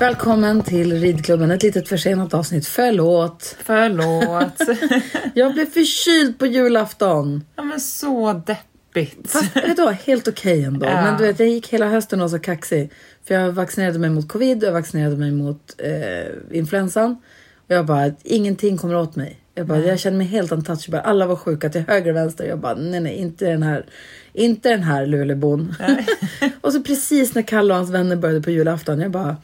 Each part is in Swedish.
Välkommen till ridklubben, ett litet försenat avsnitt. Förlåt. Förlåt. Jag blev förkyld på julafton. ja men så deppigt. Fast vet du helt okej ändå. Ja. Men du vet, jag gick hela hösten och så kaxig. För jag vaccinerade mig mot covid och jag vaccinerade mig mot eh, influensan. Och jag bara, ingenting kommer åt mig. Jag, bara, jag kände mig helt untouchable. Alla var sjuka till höger och vänster. Jag bara, nej nej, inte den här, inte den här Luleåbon. och så precis när Kalle och hans vänner började på julafton, jag bara,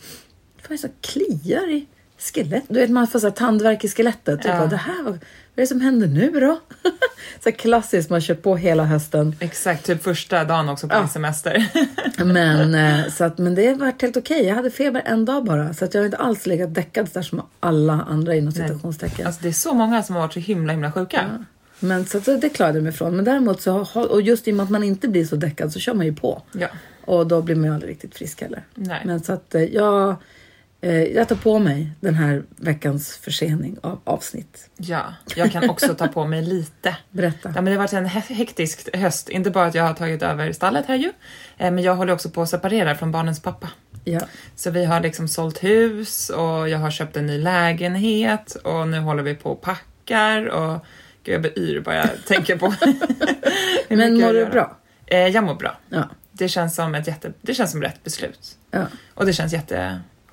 det som kliar i skelett? Du vet, man får så tandvärk i skelettet. Ja. bara, det här, vad, är det som händer nu då? så klassiskt, man kör på hela hösten. Exakt, typ första dagen också på Ja. min semester. Men, eh, så att, men det har varit helt okej. Jag hade feber en dag bara. Så att jag har inte alls legat däckad där som alla andra inom citationstecken. alltså det är så många som har varit så himla himla sjuka. Men så att det klarade jag mig ifrån. Men däremot så, och just i och med att man inte blir så däckad så kör man ju på. Ja. Och då blir man ju aldrig riktigt frisk heller. Nej. Men så att eh, jag, eh, jag tar på mig den här veckans försening av avsnitt. ja, jag kan också ta på mig lite. Berätta. Ja, men det har varit en he- hektisk höst. Inte bara att jag har tagit över stallet här ju, eh, men jag håller också på att separera från barnens pappa. Ja. Så vi har liksom sålt hus och jag har köpt en ny lägenhet och nu håller vi på och packar och gud jag blir yr bara jag tänker på Men mår du bra? Eh, jag mår bra. Ja. Det känns som ett jätte, det känns som rätt beslut. ja. Och det känns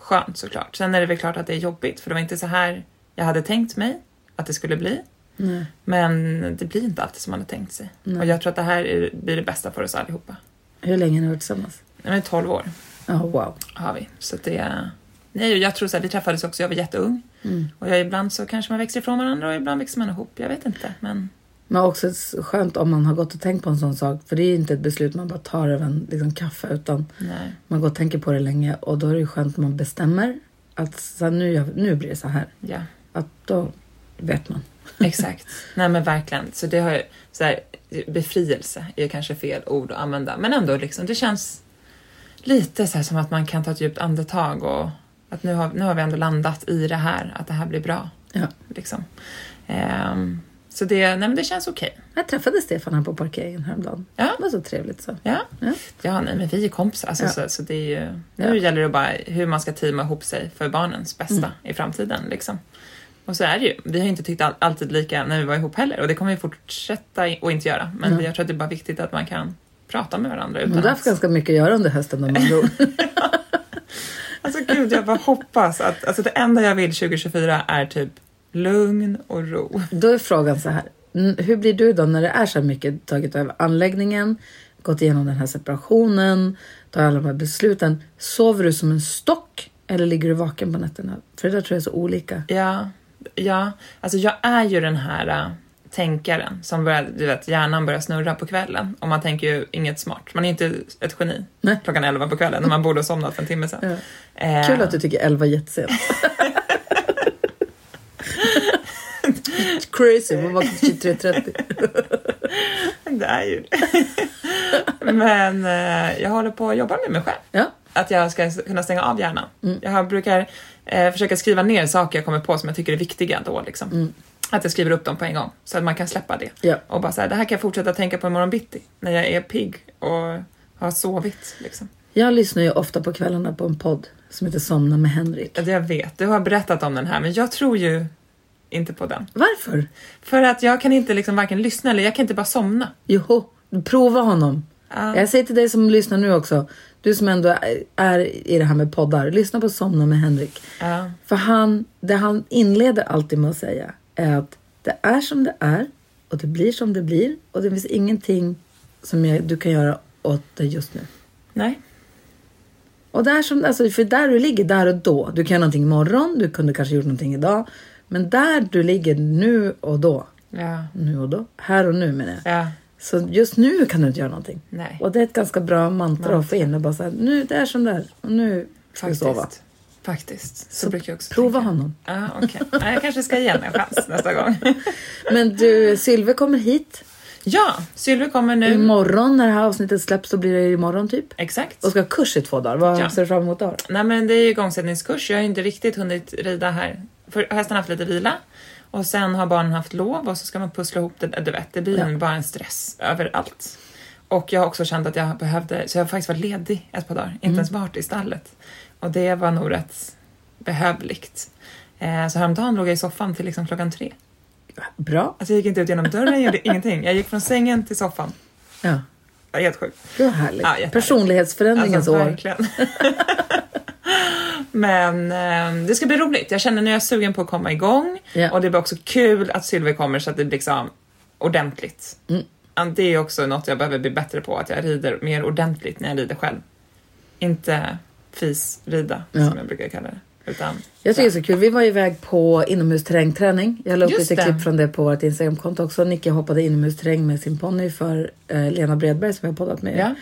jätteskönt såklart. Sen är det väl klart att det är jobbigt för det var inte så här jag hade tänkt mig att det skulle bli. Nej. Men det blir inte alltid som man har tänkt sig. Nej. Och jag tror att det här är, blir det bästa för oss allihopa. Hur länge har ni varit tillsammans? Nej, men 12 år Ja, wow. har vi. Så det. Nej, jag tror så här, vi träffades också, jag var jätteung. Mm. Och jag, ibland så kanske man växer ifrån varandra och ibland växer man ihop. Jag vet inte, men... Men också skönt om man har gått och tänkt på en sån sak. För det är inte ett beslut man bara tar över en liksom, kaffe. Utan Nej. man går och tänker på det länge. Och då är det skönt om man bestämmer att så här, nu, gör- nu blir det så här. Ja, Att då vet man. exakt. Nej men verkligen. Så det har ju... Så här, befrielse är kanske fel ord att använda. Men ändå liksom, det känns lite så som att man kan ta ett djupt andetag och att nu har, nu har vi ändå landat i det här, att det här blir bra. Ja. Liksom. Ehm, så det, nej men det känns okej. Jag träffade Stefan här på parkeringen häromdagen. Ja. Det var så trevligt så. Ja. Ja. ja, nej men vi är kompisar. Alltså, Ja. så, så det är ju, nu Ja. gäller det bara hur man ska teama ihop sig för barnens bästa Mm. i framtiden. Liksom. Och så är det ju. Vi har inte tyckt all, alltid lika när vi var ihop heller och det kommer vi fortsätta och inte göra. Men Mm. jag tror att det är bara viktigt att man kan prata med varandra utan du har haft att... ganska mycket att göra under hösten om man tror. Alltså gud, jag bara hoppas att alltså, det enda jag vill 2024 är typ lugn och ro. Då är frågan så här. Hur blir du då när det är så här mycket tagit över anläggningen, gått igenom den här separationen, tar alla de här besluten. Sover du som en stock eller ligger du vaken på nätterna? För det där tror jag är så olika. Ja, ja, alltså jag är ju den här äh, tänkaren som börjar, du vet, hjärnan börjar snurra på kvällen och man tänker ju inget smart. Man är inte ett geni Nej. klockan 11 på kvällen när man borde ha somnat för en timme sedan. Ja. Eh, Kul att du tycker 11 är jättesent. Crazy, man vaknar 23.30. Det är ju det. Men eh, jag håller på att jobba med mig själv. Ja, Att jag ska kunna stänga av hjärnan. Mm. Jag brukar eh, försöka skriva ner saker jag kommer på som jag tycker är viktiga då. Liksom. Mm. Att jag skriver upp dem på en gång så att man kan släppa det. ja. Och bara så här, det här kan jag fortsätta tänka på imorgon bitti när jag är pigg och har sovit. Liksom. Jag lyssnar ju ofta på kvällarna på en podd som heter Somna med Henrik. Jag vet, du har berättat om den här men jag tror ju inte på den. Varför? För att jag kan inte liksom varken lyssna eller jag kan inte bara somna. Jo, prova honom. Ja. Jag säger till dig som lyssnar nu också, du som ändå är- i det här med poddar, lyssna på Somna med Henrik. Ja. För han, det han inleder alltid med att säga är att det är som det är och det blir som det blir och det finns ingenting som jag, du kan göra åt det just nu. Nej. Och det är som, alltså, för där du ligger där och då, du kan göra någonting imorgon, du kunde kanske gjort någonting idag, men där du ligger nu och då, Ja. nu och då, här och nu menar jag. Ja. Så just nu kan du inte göra någonting. Nej. Och det är ett ganska bra mantra att få in och bara säga nu det är som det är och nu ska Faktiskt. sova. Faktiskt. Så, Så brukar jag också Prova tänka. honom. Okej. Ja, jag kanske ska ge henne en chans nästa gång. Men du, Sylve kommer hit Ja, Sylvie kommer nu. imorgon när det här avsnittet släpps. Då blir det imorgon typ. Exakt. Och ska ha kurs i två dagar. Vad Ja. ser du fram emot då? Nej men det är ju igångsättningskurs. Jag har inte riktigt hunnit rida här. För hästen har haft lite vila. Och sen har barnen haft lov och så ska man pussla ihop det. Du vet, det blir Ja. bara en stress överallt. Och jag har också känt att jag behövde, så jag har faktiskt varit ledig ett par dagar, inte Mm. ens varit i stallet. Och det var nog rätt behövligt. Eh, så häromdagen låg jag i soffan till liksom klockan tre. Bra. Alltså jag gick inte ut genom dörren, jag gjorde ingenting. Jag gick från sängen till soffan. Ja. Det var helt sjukt. Det var härligt. Ja. Personlighetsförändringens Alltså, år. verkligen. Men eh, det ska bli roligt. Jag känner nu är jag sugen på att komma igång. Ja. Och det blir också kul att Sylvie kommer så att det blir liksom ordentligt. Mm. Det är också något jag behöver bli bättre på, att jag rider mer ordentligt när jag rider själv. Inte fisrida, Ja. som jag brukar kalla det. Utan, Jag tycker det är så kul. Vi var iväg på inomhusterrängträning. Jag la upp lite det. klipp från det på vårt Instagramkonto också. Nicke hoppade inomhusterräng med sin ponny för eh, Lena Bredberg som jag har poddat med. ja.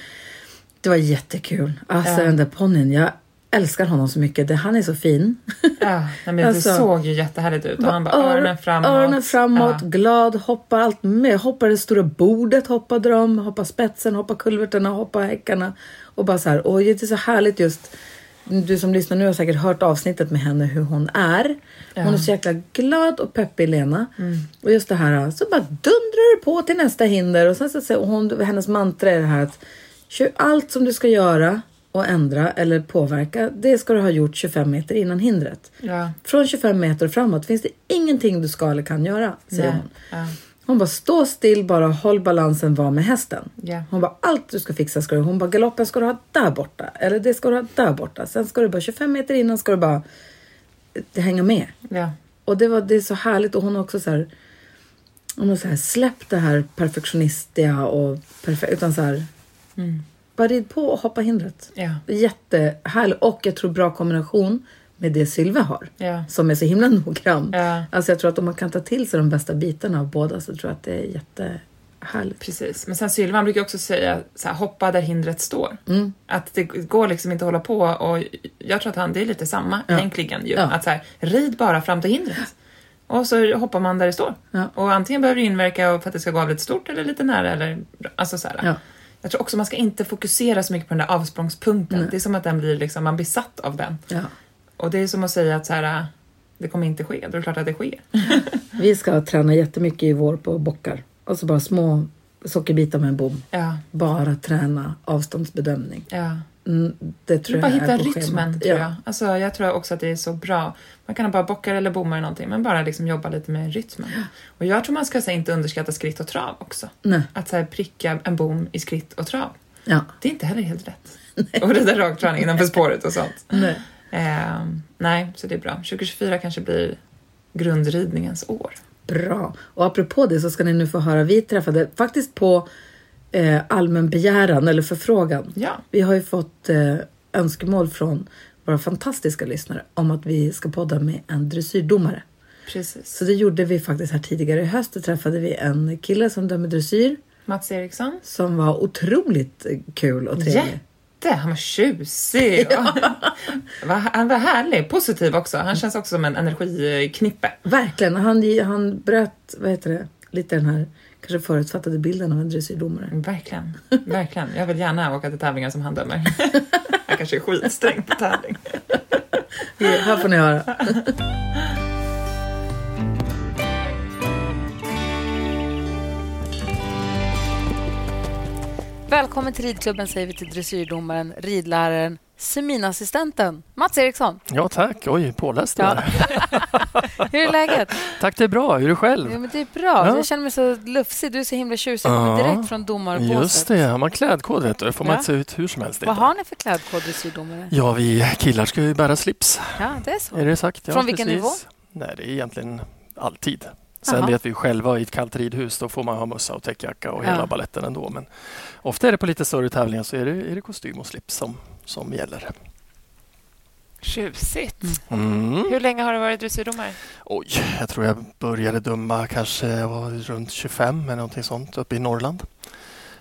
Det var jättekul. Alltså Ja. den där ponnyn. Jag älskar honom så mycket. Det, han är så fin. ja men Alltså, det såg ju jättehärligt ut. Och han bara Ör- öronen framåt. Öronen framåt, Ja. glad, hoppar allt med. Hoppar det stora bordet, hoppade de, hoppar spetsen, hoppar kulvertarna, hoppar häckarna. Och bara så här, oj det är så härligt just. Du som lyssnar nu har säkert hört avsnittet med henne hur hon är. Hon Ja. Mm. är så jäkla glad och peppig Lena. Och just det här, så bara dundrar du på till nästa hinder. Och sen så säger hon, hennes mantra är det här att kör allt som du ska göra och ändra eller påverka, det ska du ha gjort 25 meter innan hindret. Ja. Från 25 meter framåt finns det ingenting du ska eller kan göra, säger Nej. hon. Ja. Hon bara stå still, bara håll balansen, var med hästen. Ja. Hon bara allt du ska fixa ska du. Hon bara galoppen ska du ha där borta. Eller det ska du ha där borta. Sen ska du bara 25 meter innan ska du bara eh, hänga med. Ja. Och det, var, det är så härligt och hon har också så här, hon har så här släppt det här perfektionistiga och perfekt, utan så här, Mm. Bara rid på och hoppa hindret. Ja. Jättehärligt och jag tror bra kombination med det Sylve har. Ja. Som är så himla noggrann. Ja. Alltså jag tror att om man kan ta till sig de bästa bitarna av båda så tror jag att det är jättehärligt. Precis. Men sen Sylvan brukar också säga så här, hoppa där hindret står. Mm. Att det går liksom inte att hålla på och jag tror att han, det är lite samma Ja. egentligen ju. Ja. Att så här, rid bara fram till hindret. Och så hoppar man där det står. Och antingen behöver det inverka för att det ska gå av lite stort eller lite nära eller alltså så här. Ja. Jag tror också man ska inte fokusera så mycket på den där avsprångspunkten. Nej. Det är som att den blir liksom, man blir satt av den. Ja. Och det är som att säga att så här, det kommer inte ske. Då är det klart att det sker. Vi ska träna jättemycket i vår på bockar. Och så bara små sockerbitar med en bom. Ja, Bara träna avståndsbedömning. ja. Mm, det tror bara jag hitta är på rytmen, schemat. tror ja. jag. Alltså, jag tror också att det är så bra. Man kan bara bockar eller bommar eller någonting, men bara liksom jobba lite med rytmen. Och jag tror man ska här, inte underskatta skritt och trav också. Nej. Att så här, pricka en bom i skritt och trav. Ja. Det är inte heller helt rätt. Och rida rakträning innanför spåret och sånt. Nej. Ehm, nej, så det är bra. 2024 kanske blir grundridningens år. Bra. Och apropå det så ska ni nu få höra. Vi träffade faktiskt på eh, allmän begäran eller förfrågan. Ja, Vi har ju fått eh, önskemål från våra fantastiska lyssnare om att vi ska podda med en dressyrdomare. precis. Så det gjorde vi faktiskt här tidigare i höst. Då träffade vi en kille som dömer dressyr Mats Eriksson. som var otroligt eh, kul och trevlig. Jätte, han var tjusig. Va- Han var härlig, positiv också. Han känns också som en energiknippe. Verkligen. Han, han bröt, vad heter det, lite den här kanske förutfattade bilden av en dressyrdomare. Verkligen, verkligen. Jag vill gärna åka till tävlingar som han dömer. Jag kanske är skitsträng på tävling. Ja, här får ni höra. Välkommen till ridklubben säger vi till dressyrdomaren, ridläraren, seminassistenten Mats Eriksson. Ja, tack. Oj, påläst du Ja. Hur är läget? Tack, det är bra. Hur är du själv? men det är bra. Ja. Jag känner mig så lufsig. Du är så himla tjusig. Ja, direkt från domarpåset. Just det, har man klädkod vet du, får man Ja. inte se ut hur som helst. Vad inte. har ni för klädkod, dressyrdomare? Ja, vi killar ska ju bära slips. Ja, det är så. Är det sagt? Ja, Från vilken precis. nivå? Nej, det är egentligen alltid. Sen Jaha. vet vi själva i ett kallt ridhus, då får man ha mössa och täckjacka och Ja. hela balletten ändå. Men ofta är det på lite större tävlingar så är det, är det kostym och slips som, som gäller. Tjusigt. Mm. Hur länge har du varit dressyrdomare? Oj, jag tror jag började döma kanske jag var runt 25 eller någonting sånt uppe i Norrland.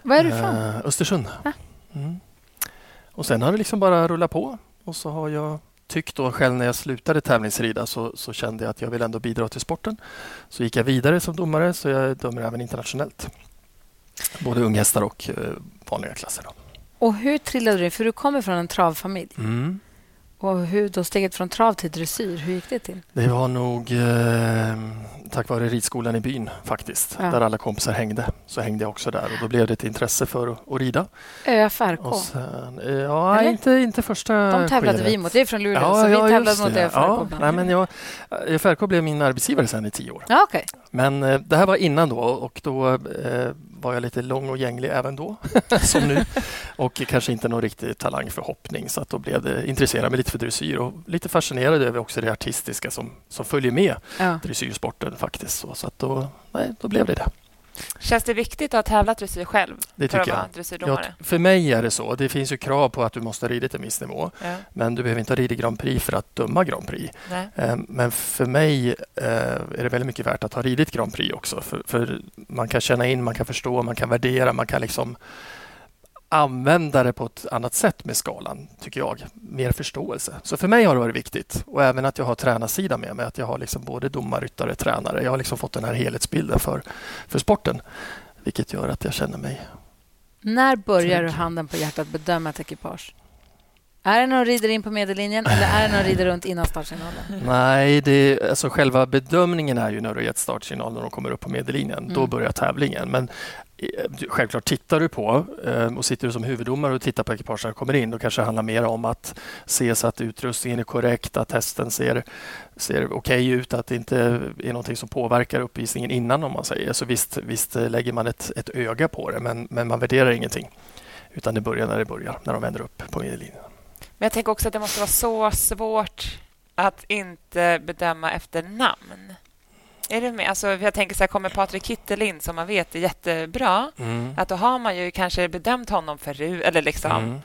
Var är du ifrån? Eh, Östersund. Ah. Mm. Och sen har det liksom bara rullat på. Och så har jag tyckt då själv när jag slutade tävlingsrida så, så kände jag att jag vill ändå bidra till sporten. Så gick jag vidare som domare så jag dömer även internationellt. Både unghästar och eh, vanliga klasser. Då. Och hur trillade du in? För du kommer från en travfamilj. Mm. Och hur då steget från trav till dressyr, hur gick det till? Det var nog eh, tack vare ridskolan i byn faktiskt, Ja. där alla kompisar hängde. Så hängde jag också där och då blev det ett intresse för att, att rida. ÖFRK. Och sen, eh, ja, Eller? inte, inte första De tävlade skedet. vi mot. Det är från Luleå, så vi tävlade mot. ÖFRK. Ja, bland nej, men jag, ÖFRK blev min arbetsgivare sen i tio år. Ja, okej. Men eh, det här var innan då och då eh, var jag lite lång och gänglig även då, som nu. Och kanske inte någon riktig talang för hoppning så att då blev det intresserad mig lite för dressyr och lite fascinerad över också det artistiska som, som följer med Ja. dressyrsporten faktiskt. Så, så att då, nej, då blev det det. Känns det viktigt att ha tävlat dressyr själv Det för att tycker jag. dressyrdomare? Jag, för mig är det så. Det finns ju krav på att du måste ha ridit en viss nivå. Ja. Men du behöver inte ha ridit Grand Prix för att döma Grand Prix. Nej. Eh, Men för mig eh, är det väldigt mycket värt att ha ridit Grand Prix också. För, för man kan känna in, man kan förstå, man kan värdera, man kan liksom använda det på ett annat sätt med skalan, tycker jag. Mer förståelse. Så för mig har det varit viktigt. Och även att jag har tränarsidan med mig. Att jag har liksom både domare, ryttare, tränare. Jag har liksom fått den här helhetsbilden för, för sporten. Vilket gör att jag känner mig... När börjar du Tänk. handen på hjärtat bedöma ett ekipage? Är det de rider in på medellinjen eller är det de rider runt innan startsignalen? Nej, det, alltså själva bedömningen är ju när du gett startsignal när de kommer upp på medellinjen. Då Mm. börjar tävlingen. Men du- självklart tittar du på eh, och sitter du som huvuddomare och tittar på ekipagen som kommer in, då kanske det handlar mer om att se så att utrustningen är korrekt, att hästen ser, ser okej ut, att det inte är någonting som påverkar uppvisningen innan om man säger. Så visst, visst lägger man ett, ett öga på det, men, men man värderar ingenting. Utan det börjar när det börjar, när de vänder upp på linjen. Men jag tänker också att det måste vara så svårt att inte bedöma efter namn. Är det med? Alltså, jag tänker så här, kommer Patrik Kittel in som man vet är jättebra, att då har man ju kanske bedömt honom förut. Eller liksom. Mm.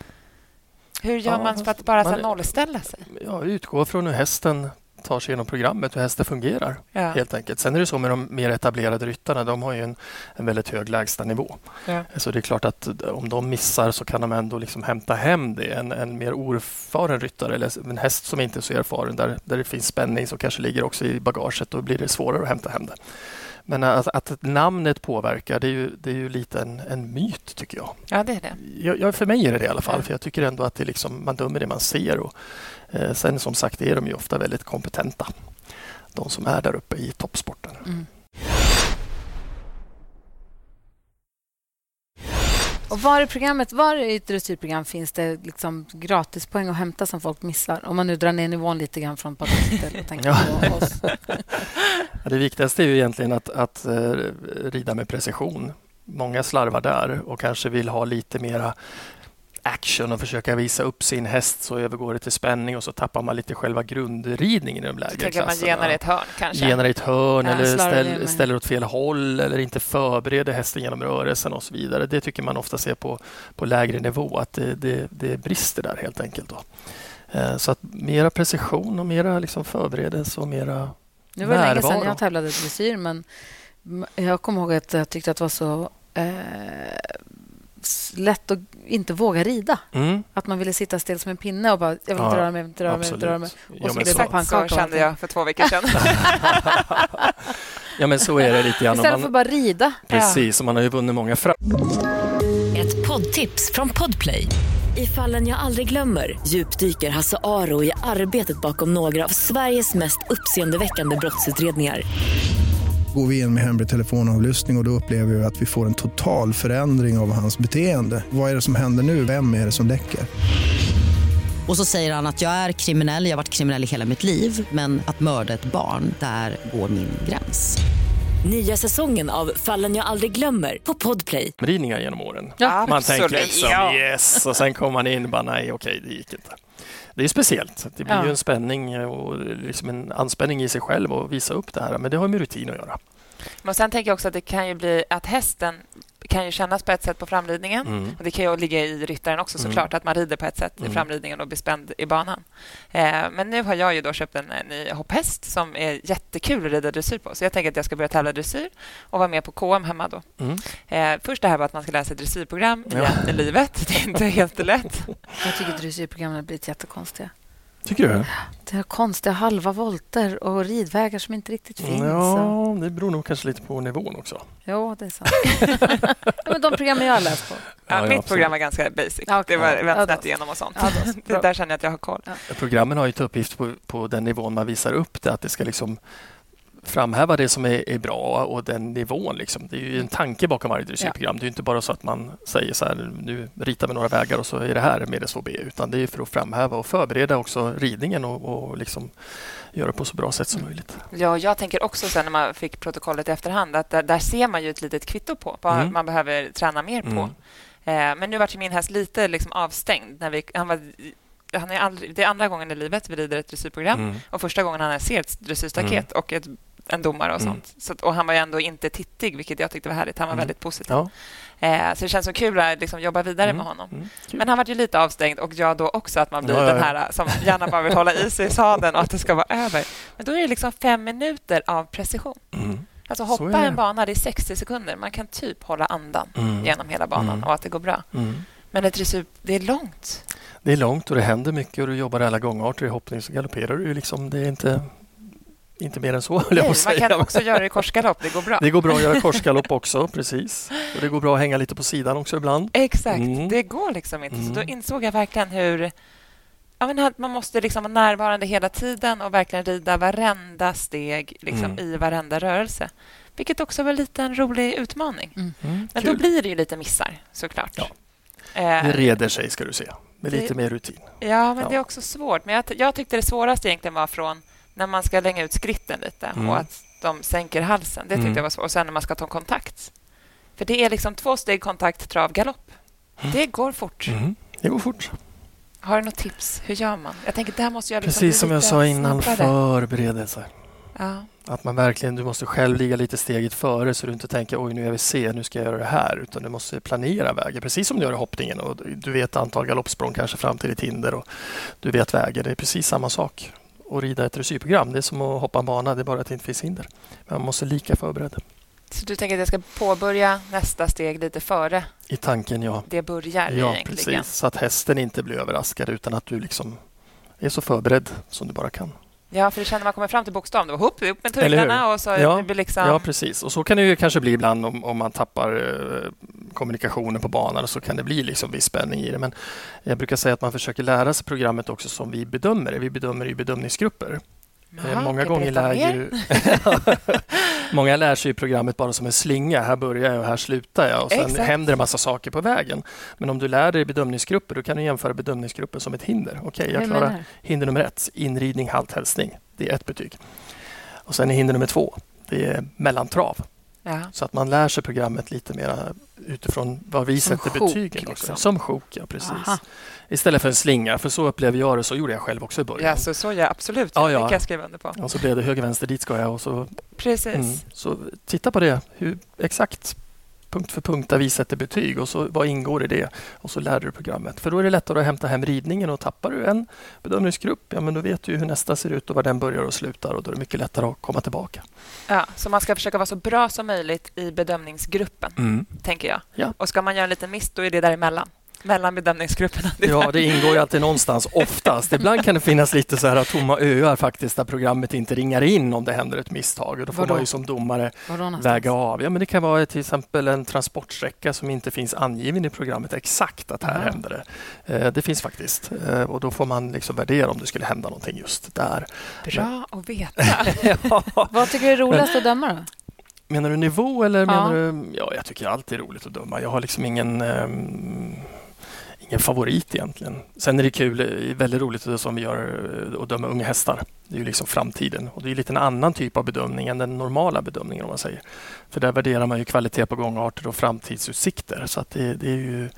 Hur gör Ja, man för att bara man- nollställa sig? Ja, utgå från hur hästen tar sig igenom programmet, hur hästen fungerar Ja. helt enkelt. Sen är det så med de mer etablerade ryttarna, de har ju en, en väldigt hög lägstanivå. Ja. Så det är klart att om de missar så kan de ändå liksom hämta hem det. En, en mer orfaren ryttare eller en häst som inte är så erfaren där, där det finns spänning som kanske ligger också i bagaget, då blir det svårare att hämta hem det. Men att, att namnet påverkar, det är ju, det är ju lite en, en myt tycker jag. ja, det är det. Jag, jag, för mig är det det i alla fall, för jag tycker ändå att det liksom, man dömer det man ser. Och, eh, sen som sagt är de ju ofta väldigt kompetenta, de som är där uppe i toppsporten. Mm. Och var i programmet, var i ett dressyrprogram finns det liksom gratispoäng att hämta som folk missar? Om man nu drar ner nivån lite grann från Patrik och tänker Ja. på oss. Ja, det viktigaste är ju egentligen att, att eh, rida med precision. Många slarvar där och kanske vill ha lite mera action och försöka visa upp sin häst så övergår det till spänning och så tappar man lite själva grundridningen i de lägre Tänker att man klasserna. genar i ett hörn kanske. genar i ett hörn Ja, eller ställ, ställer åt fel håll eller inte förbereder hästen genom rörelsen och så vidare. Det tycker man ofta ser på, på lägre nivå, att det, det, det brister där helt enkelt. Då. Eh, Så att mera precision och mera liksom förberedelse och mera Nu var det länge sedan jag tävlade dressyr, men jag kommer ihåg att jag tyckte att det var så eh, lätt att inte våga rida. Mm, Att man ville sitta still som en pinne och bara, jag vill inte Ja, röra mig, jag vill inte röra mig, inte röra mig. Och Ja, så blev det så, pannkaka kände jag för två veckor sedan. ja, men så är det lite grann. Istället för man, att bara rida. precis, och man har ju vunnit många fram. Ett poddtips från Podplay. I fallen jag aldrig glömmer djupdyker Hasse Aro i arbetet bakom några av Sveriges mest uppseendeväckande brottsutredningar. Går vi in med hemlig telefonavlyssning och, och då upplever vi att vi får en total förändring av hans beteende. Vad är det som händer nu? Vem är det som läcker? Och så säger han att jag är kriminell, jag har varit kriminell i hela mitt liv men att mörda ett barn, där går min gräns. Nya säsongen av Fallen jag aldrig glömmer på Podplay. ridningar genom åren. Ja, Man absolut. tänker liksom Ja. yes och sen kommer man in och bara nej okej det gick inte. Det är speciellt. Det blir Ja. ju en spänning och liksom en anspänning i sig själv att visa upp det här. Men det har med rutin att göra. Men sen tänker jag också att det kan ju bli att hästen kan ju kännas på ett sätt på framridningen. Mm. Och Det kan ju ligga i ryttaren också Mm. såklart, att man rider på ett sätt i Mm. framridningen och blir spänd i banan. Eh, men nu har jag ju då köpt en, en ny hopphäst som är jättekul att rida dressyr på. Så jag tänker att jag ska börja tävla dressyr och vara med på KM hemma då. Mm. Eh, först det här var att man ska läsa dressyrprogram Ja. i livet. Det är inte helt lätt. Jag tycker dressyrprogrammen har blivit jättekonstiga. Tycker du? Det är konstiga halva volter och ridvägar som inte riktigt finns. och- Ja, det beror nog kanske lite på nivån också. Jo, det är sant. ja, men de programmen jag har läst på. Ja, Ja, mitt absolut. program var ganska basic. Okej. Det var snett igenom och sånt. Det där känner jag att jag har koll. Programmen har ju till uppgift på, på den nivån man visar upp det, att det ska liksom framhäva det som är, är bra och den nivån. Liksom. Det är ju en tanke bakom varje dressyrprogram. Det är inte bara så att man säger så här, nu ritar vi några vägar och så är det här med SHB, utan det är för att framhäva och förbereda också ridningen och, och liksom göra det på så bra sätt som möjligt. Ja, jag tänker också sen när man fick protokollet i efterhand att där, där ser man ju ett litet kvitto på vad Mm. man behöver träna mer på. Mm. Eh, men nu var ju min häst lite liksom avstängd. När vi, han var, han är aldrig, det är andra gången i livet vi rider ett dressyrprogram Mm. och första gången han ser ett dressyrstaket och ett, en domare och Mm. sånt. Så, att- och han var ju ändå inte tittig, vilket jag tyckte var härligt. Han var Mm. väldigt positiv. Ja. Eh, så det känns så kul att liksom jobba vidare Mm. med honom. Mm. Men han var ju lite avstängd och jag då också att man blir Ja, den här som gärna bara vill hålla i sig i sadeln och att det ska vara över. Men då är det liksom fem minuter av precision. Mm. Alltså Så hoppa en bana, det är 60 sekunder. Man kan typ hålla andan Mm. genom hela banan Mm. och att det går bra. Mm. Men ett dressyr, det är långt. Det är långt och det händer mycket och du jobbar alla gångarter. I hoppning så galopperar du liksom. Det är inte, inte mer än så, höll jag Nej, på man att säga. kan också göra det i korsgalopp, det går bra. Det går bra att göra korsgalopp också, precis. Och det går bra att hänga lite på sidan också ibland. Exakt, Mm. det går liksom inte. Så Mm. då insåg jag verkligen hur... Ja, men man måste liksom vara närvarande hela tiden och verkligen rida varenda steg liksom, Mm. i varenda rörelse. Vilket också var lite en rolig utmaning. Mm. Men Kul. då blir det ju lite missar, såklart. Ja. Eh, Det reder sig ska du se, med Det- lite mer rutin. Ja, men Ja. det är också svårt. Men jag, jag tyckte det svåraste egentligen var från när man ska länga ut skritten lite Mm. och att de sänker halsen. Det tyckte Mm. jag var svårt. Och sen när man ska ta kontakt. För det är liksom två steg kontakt, trav, galopp. Det går fort. Mm. Det går fort. Har du något tips? Hur gör man? Jag tänker, där måste jag liksom Precis som jag sa innan, snabbare. förberedelse. Ja. Att man verkligen, du måste själv ligga lite steget före så du inte tänker oj nu är vi se, nu ska jag göra det här. Utan du måste planera vägen, precis som du gör i hoppningen. Och du vet antal galoppsprång kanske fram till ditt hinder och du vet vägen. Det är precis samma sak. Att rida ett dressyrprogram, det är som att hoppa en bana, det är bara att det inte finns hinder. Men man måste lika förberedd. Så du tänker att jag ska påbörja nästa steg lite före I tanken, ja. det börjar Ja, egentligen? precis. Så att hästen inte blir överraskad utan att du liksom är så förberedd som du bara kan. Ja, för det känner man kommer fram till bokstaven, hopp, upp med tyglarna och så Ja, det blir liksom... Ja, precis. Och så kan det ju kanske bli ibland om, om man tappar eh, kommunikationen på banan och så kan det bli liksom viss spänning i det. Men jag brukar säga att man försöker lära sig programmet också som vi bedömer det. Vi bedömer i bedömningsgrupper. Jaha, Eh, Många gånger lär ju... Många lär sig programmet bara som en slinga. Här börjar jag och här slutar jag. Och sen Exakt. händer det massa saker på vägen. Men om du lär dig bedömningsgrupper, då kan du jämföra bedömningsgrupper som ett hinder. Okej, jag Hur klarar hinder nummer ett, inridning, halt, hälsning. Det är ett betyg. Och sen är hinder nummer två, det är mellantrav. Ja. Så att man lär sig programmet lite mer utifrån vad vi Som sätter sjok, betygen. Också. liksom. Som sjok, ja precis. Aha. Istället för en slinga, för så upplever jag det. Så gjorde jag själv också i början. Ja, så, så ja, absolut. Ja, Det ja. kan jag skriva under på. Och så blev det höger, vänster, dit ska jag. Och så, Precis. mm, så titta på det, hur, exakt punkt för punkt där vi sätter betyg och så vad ingår i det och så lär du programmet. För då är det lättare att hämta hem ridningen och tappar du en bedömningsgrupp, ja men då vet du hur nästa ser ut och var den börjar och slutar och då är det mycket lättare att komma tillbaka. Ja, så man ska försöka vara så bra som möjligt i bedömningsgruppen, tänker jag. Ja. Och ska man göra en liten miss, då är det däremellan. Mellan bedömningsgrupperna. Ja, det ingår ju alltid någonstans, oftast. Ibland kan det finnas lite så här tomma öar faktiskt, där programmet inte ringar in om det händer ett misstag. Och då får Vadå? man ju som domare väga av. Ja, men det kan vara till exempel en transportsträcka som inte finns angiven i programmet exakt att här Aha. händer det. Eh, Det finns faktiskt. Eh, Och då får man liksom värdera om det skulle hända någonting just där. Bra att veta. ja. Vad tycker du är roligast att döma då? Menar du nivå eller Ja. menar du... Ja, jag tycker alltid är roligt att döma. Jag har liksom ingen... ehm, Ingen favorit egentligen. Sen är det kul, är väldigt roligt det som vi gör eh, att döma unga hästar. Det är ju liksom framtiden och det är lite en annan typ av bedömning än den normala bedömningen om man säger. För där värderar man ju kvalitet på gångarter och framtidsutsikter så att det, det är ju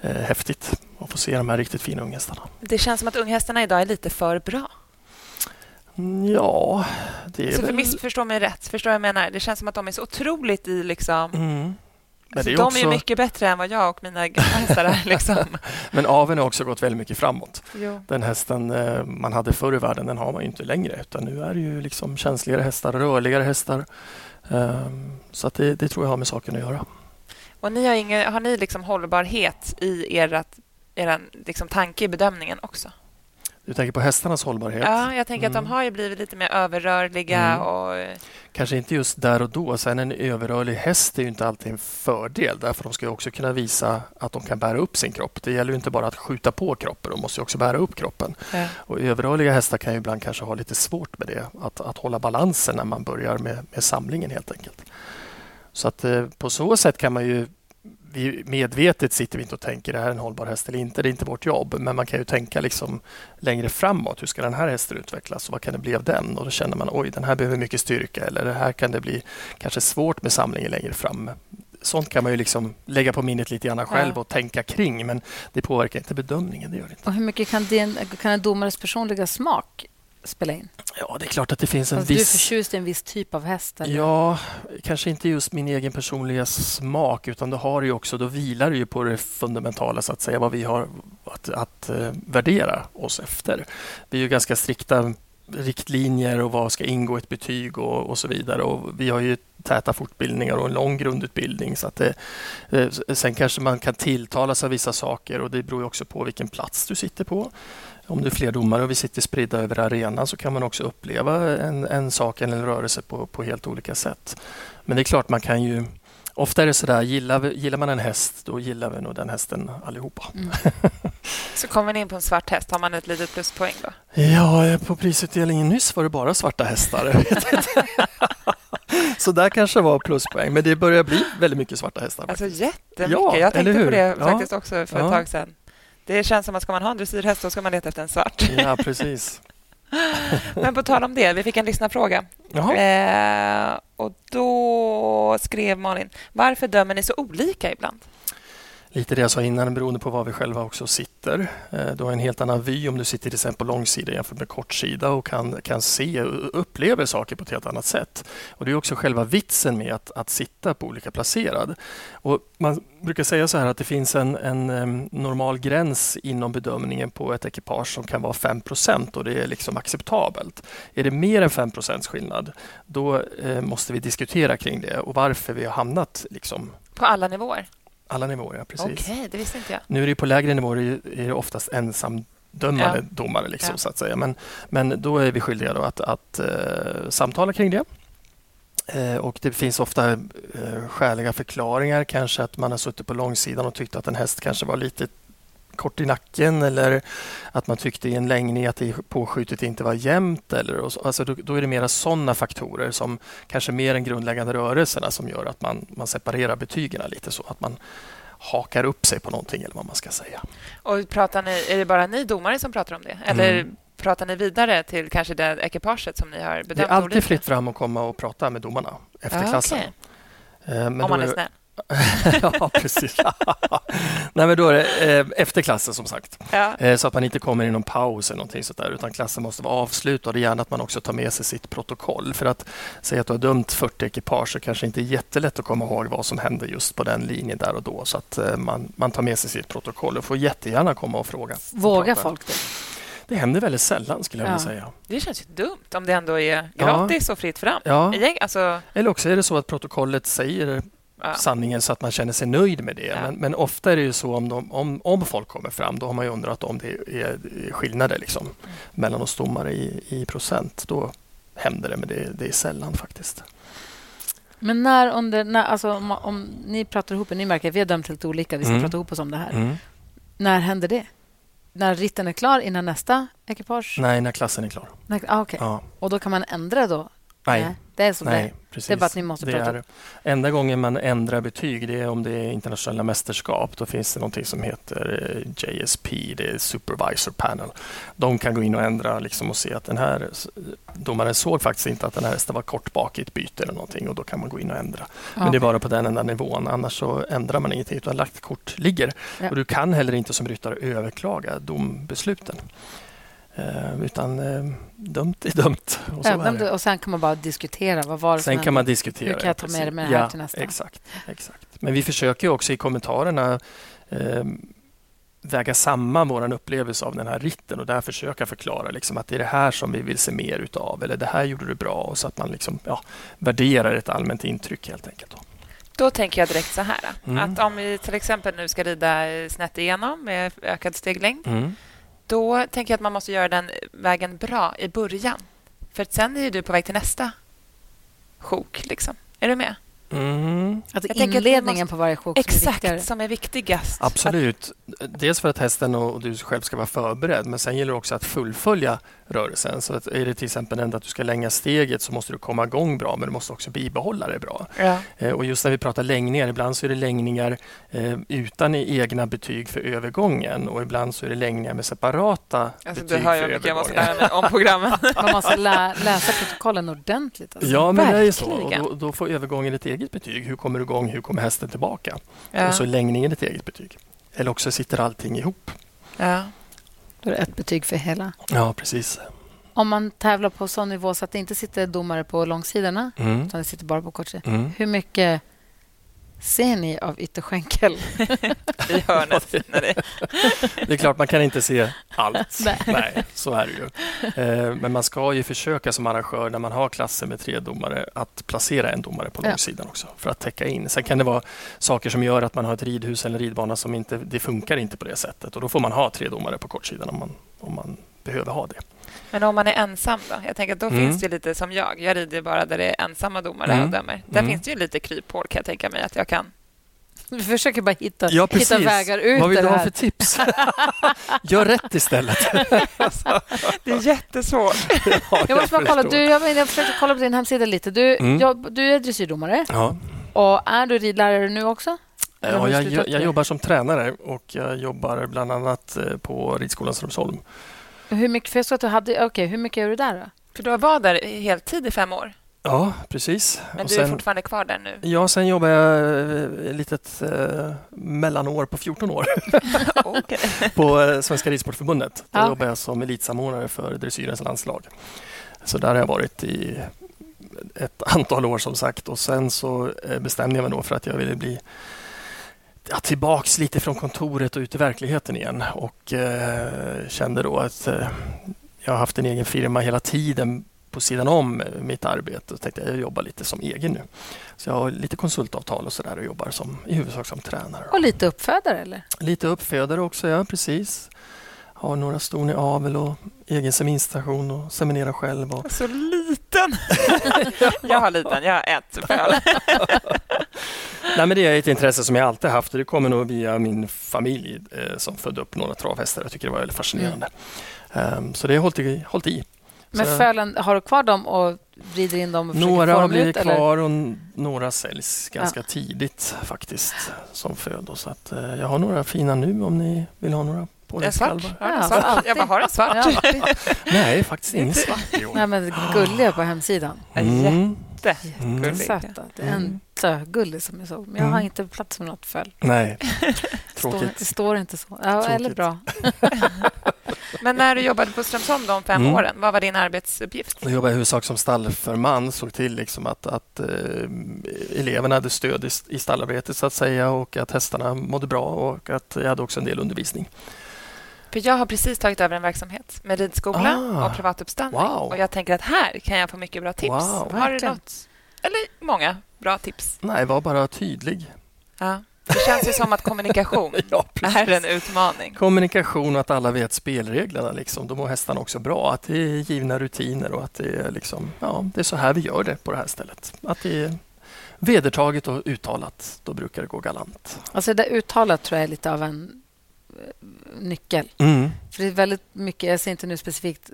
eh, häftigt att få se de här riktigt fina unghästarna. Det känns som att unghästarna idag är lite för bra. Mm, Ja, det är Så för väl... missförstå mig rätt. Förstår jag menar? Det känns som att de är så otroligt i liksom... Mm. Alltså, är de också... är mycket bättre än vad jag och mina hästar är. Liksom. Men aveln har också gått väldigt mycket framåt. Jo. Den hästen eh, man hade förr i världen, den har man inte längre. Utan nu är det ju liksom känsligare hästar, rörligare hästar. Ehm, Så att det, det tror jag har med saken att göra. Och ni har, ingen, har ni liksom hållbarhet i ert, er liksom tanke i bedömningen också? Du tänker på hästarnas hållbarhet? Ja, jag tänker att de Mm. har ju blivit lite mer överrörliga Mm. och... Kanske inte just där och då. Sen en överrörlig häst är ju inte alltid en fördel därför de ska också kunna visa att de kan bära upp sin kropp. Det gäller ju inte bara att skjuta på kroppen, de måste ju också bära upp kroppen. Ja. Och överrörliga hästar kan ju ibland kanske ha lite svårt med det, att, att hålla balansen när man börjar med, med samlingen helt enkelt. Så att eh, på så sätt kan man ju vi medvetet sitter vi inte och tänker det här är en hållbar häst eller inte. Det är inte vårt jobb. Men man kan ju tänka liksom längre framåt. Hur ska den här hästen utvecklas och vad kan det bli av den? Och då känner man oj, den här behöver mycket styrka eller det här kan det bli kanske svårt med samlingen längre fram. Sånt kan man ju liksom lägga på minnet lite grann själv Ja. och tänka kring. Men det påverkar inte bedömningen. Det gör det inte. Och hur mycket kan, din, kan en domares personliga smak spela in? Ja, det är klart att det finns en Alltså, Du är viss... förtjust i en viss typ av häst? Eller? Ja, kanske inte just min egen personliga smak utan det har ju också, då vilar det ju på det fundamentala så att säga, vad vi har att, att eh, värdera oss efter. Vi är ju ganska strikta riktlinjer och vad ska ingå i ett betyg och, och så vidare. Och vi har ju täta fortbildningar och en lång grundutbildning. Så att det, eh, sen kanske man kan tilltalas av vissa saker och det beror också på vilken plats du sitter på. Om du är fler domare och vi sitter spridda över arenan så kan man också uppleva en, en sak eller en rörelse på, på helt olika sätt. Men det är klart, man kan ju... Ofta är det sådär, gillar, vi- gillar man en häst, då gillar vi nog den hästen allihopa. Mm. Så kommer ni in på en svart häst, har man ett litet pluspoäng då? Ja, på prisutdelningen nyss var det bara svarta hästar. Så där kanske var pluspoäng, men det börjar bli väldigt mycket svarta hästar. Alltså faktiskt. jättemycket. Ja, jag tänkte på det Ja. faktiskt också för ett Ja. tag sedan. Det känns som att ska man ha en dressyrhäst då ska man leta efter en svart. Ja, precis. Men på tal om det, vi fick en lyssnarfråga. Eh, och då skrev Malin, varför dömer ni så olika ibland? Lite det jag sa innan, beroende på var vi själva också sitter. Eh, du har en helt annan vy om du sitter till exempel på långsida jämfört med kortsida och kan, kan se och upplever saker på ett helt annat sätt. Och Det är också själva vitsen med att, att sitta på olika placerad. Och man brukar säga så här att det finns en, en normal gräns inom bedömningen på ett ekipage som kan vara 5% och det är liksom acceptabelt. Är det mer än 5% skillnad, då eh, måste vi diskutera kring det och varför vi har hamnat liksom På alla nivåer? Alla nivåer. Ja, precis. Okej, det visste inte jag. Nu är det på lägre nivåer är det- oftast ensamdömande Ja. domare. Liksom, Ja. så att säga. Men, men då är vi skyldiga att, att eh, samtala kring det. Eh, och Det finns ofta eh, skäliga förklaringar. Kanske att man har suttit på långsidan och tyckt att en häst kanske var lite kort i nacken eller att man tyckte i en längning att det påskjutet inte var jämnt. Eller, så, alltså då, då är det mera sådana faktorer som kanske mer än grundläggande rörelserna som gör att man, man separerar betygen lite så att man hakar upp sig på någonting eller vad man ska säga. Och pratar ni, är det bara ni domare som pratar om det? Eller Mm. pratar ni vidare till kanske det ekipaget som ni har bedömt Det är alltid olika? fritt fram att komma och prata med domarna efter Ja, klassen. okej. Eh, men Om man är- snäll. ja, precis. Nej, men då är det eh, efter klassen som sagt. Ja. Eh, så att man inte kommer i någon paus eller någonting sånt där, utan klassen måste vara avslutad. Är gärna att man också tar med sig sitt protokoll. För att säga att du har dömt 40 ekipage så kanske inte är jättelätt att komma ihåg vad som hände just på den linjen där och då. Så att eh, man, man tar med sig sitt protokoll och får jättegärna komma och fråga. Vågar folk det? Det händer väldigt sällan skulle jag Ja. vilja säga. Det känns ju dumt om det ändå är Ja. gratis och fritt fram. Ja. Alltså, Eller också är det så att protokollet säger ja. sanningen så att man känner sig nöjd med det. Ja. Men, men ofta är det ju så om, de, om, om folk kommer fram, då har man ju undrat om det är skillnader liksom, Mm. mellan oss domare i, i procent. Då händer det, men det, det är sällan faktiskt. Men när under... När, alltså, om, om ni pratar ihop er, ni märker att vi har dömt helt olika, vi ska Mm. prata ihop oss om det här. Mm. När händer det? När ritten är klar innan nästa ekipage? Nej, när klassen är klar. När, ah, okej. Ja. Och då kan man ändra då? Nej, Det är det nej är. precis. Det är bara att ni måste det prata är, Enda gången man ändrar betyg det är om det är internationella mästerskap. Då finns det någonting som heter eh, JSP, det är Supervisor Panel. De kan gå in och ändra liksom och se att den här domaren såg faktiskt inte att den här hästen var kort bak i ett byte eller någonting och då kan man gå in och ändra. Men det är bara på den enda nivån. Annars så ändrar man ingenting utan lagt kort ligger. Ja. Och du kan heller inte som ryttare överklaga dombesluten. Eh, utan eh, dömt är dömt. Och, så Ja, det. och sen kan man bara diskutera. Vad var det Sen kan man diskutera. Hur kan jag ta med mig det här ja, till nästa? Exakt, exakt. Men vi försöker också i kommentarerna eh, väga samman vår upplevelse av den här ritten och där försöka förklara liksom att det är det här som vi vill se mer utav eller det här gjorde du bra och så att man liksom, ja, värderar ett allmänt intryck helt enkelt. Då. Då tänker jag direkt så här. Mm. Att om vi till exempel nu ska rida snett igenom med ökad steglängd. Mm. Då tänker jag att man måste göra den vägen bra i början. För sen är ju du på väg till nästa sjok. Liksom. Är du med? Mm, Alltså Jag tänker att vi inledningen måste- på varje sjok som är viktigare. Exakt, som är viktigast. absolut. Dels för att hästen och du själv ska vara förberedd men sen gäller det också att fullfölja rörelsen. Så att är det till exempel ändå att du ska länga steget så måste du komma igång bra men du måste också bibehålla det bra. Ja. Eh, Och just när vi pratar längningar, ibland så är det längningar eh, utan egna betyg för övergången och ibland så är det längningar med separata Alltså, du betyg hör för hur mycket jag måste övergången. lära mig om programmen. Man måste lä läsa protokollen ordentligt. Alltså. Ja, men det är så. Och då, då får övergången ett eget betyg. Hur kommer du igång? Hur kommer hästen tillbaka? Ja. Och så är längningen ett eget betyg. Eller också sitter allting ihop. Ja. Då är det ett betyg för hela. Ja, precis. Om man tävlar på sån nivå så att det inte sitter domare på långsidorna Mm. utan det sitter bara på kortsidan. Mm. Hur mycket ser ni av ytterskänkel? I hörnet. det... Det är klart, man kan inte se allt. Nej. Nej, så är det ju. Eh, Men man ska ju försöka som arrangör när man har klasser med tre domare att placera en domare på Ja. långsidan också för att täcka in. Sen kan det vara saker som gör att man har ett ridhus eller ridbana som inte det funkar inte på det sättet och då får man ha tre domare på kortsidan om man, om man behöver ha det. Men om man är ensam då? Jag tänker att då Mm. finns det lite som jag. Jag rider bara där det är ensamma domare Mm. och dömer. Där Mm. finns det ju lite kryphål kan jag tänka mig att jag kan. Vi försöker bara hitta, Ja, precis. hitta vägar ut Vad vill du ha för tips? Gör rätt istället. Det är jättesvårt. Ja, Jag måste bara kolla. Du, jag, jag försökte kolla på din hemsida lite. Du, Mm. jobb, du är dressyrdomare. Ja. Och är du ridlärare nu också? Ja, du jag, jag, jag jobbar som tränare och jag jobbar bland annat eh, på Ridskolan Strömsholm. Hur mycket, för jag att du hade... Okej, hur mycket är du där då? För du har varit där heltid i fem år. Ja, precis. Men Och du är sen- fortfarande kvar där nu. Ja, sen jobbar jag eh, ett litet eh, mellanår på 14 år på eh, Svenska Ridsportförbundet. Där Ja. jobbar jag som elitsamordnare för dressyrens landslag. Så där har jag varit i ett antal år som sagt och sen så eh, bestämde jag mig då för att jag ville bli ja, tillbaks lite från kontoret och ut i verkligheten igen och eh, kände då att eh, jag har haft en egen firma hela tiden på sidan om mitt arbete och tänkte jag jobbar lite som egen nu. Så jag har lite konsultavtal och sådär och jobbar som, i huvudsak som tränare. Och lite uppfödare, eller? Lite uppfödare också, ja precis. Har några ston i avel och egen seminstation och seminerar själv. Och... Så liten. jag har liten. Jag har ett föl. Nej, men det är ett intresse som jag alltid haft och det kommer nog via min familj eh, som födde upp några travhästar. Jag tycker det var väldigt fascinerande. Ehm, så det har hållit i. Hållit i. Men Så- fölen, har du kvar dem och vrider in dem och Några har blivit ut? Eller? kvar och några säljs ganska tidigt faktiskt som födo. Så att, eh, jag har några fina nu om ni vill ha några En svart. du en Ja, svart? alltid. Jag bara, har en svart? Ja, Nej, faktiskt ingen svart i år. Nej, men gulliga på hemsidan. Mm. Jättegullig. Mm. Sögullig som jag såg. Men jag har Mm. inte plats för något föl. Nej, Står, det tråkigt. står inte så. Ja, eller bra. Men när du jobbade på Strömsholm de fem Mm. åren, vad var din arbetsuppgift? Jag jobbade i huvudsak som stallförman, såg till liksom att, att eh, eleverna hade stöd i, i stallarbetet så att säga och att hästarna mådde bra och att jag hade också en del undervisning. För jag har precis tagit över en verksamhet med ridskola Ah. och privatuppstallning. Wow. Och jag tänker att här kan jag få mycket bra tips. Wow. Har du något? Eller många bra tips. Nej, var bara tydlig. Ja. Det känns ju som att kommunikation Ja, är en utmaning. Kommunikation och att alla vet spelreglerna. Liksom. Då mår hästarna också bra. Att det är givna rutiner och att det är, liksom, ja, det är så här vi gör det på det här stället. Att det är vedertaget och uttalat. Då brukar det gå galant. Alltså det där uttalat tror jag är lite av en eh, nyckel. Mm. För det är väldigt mycket, jag ser inte nu specifikt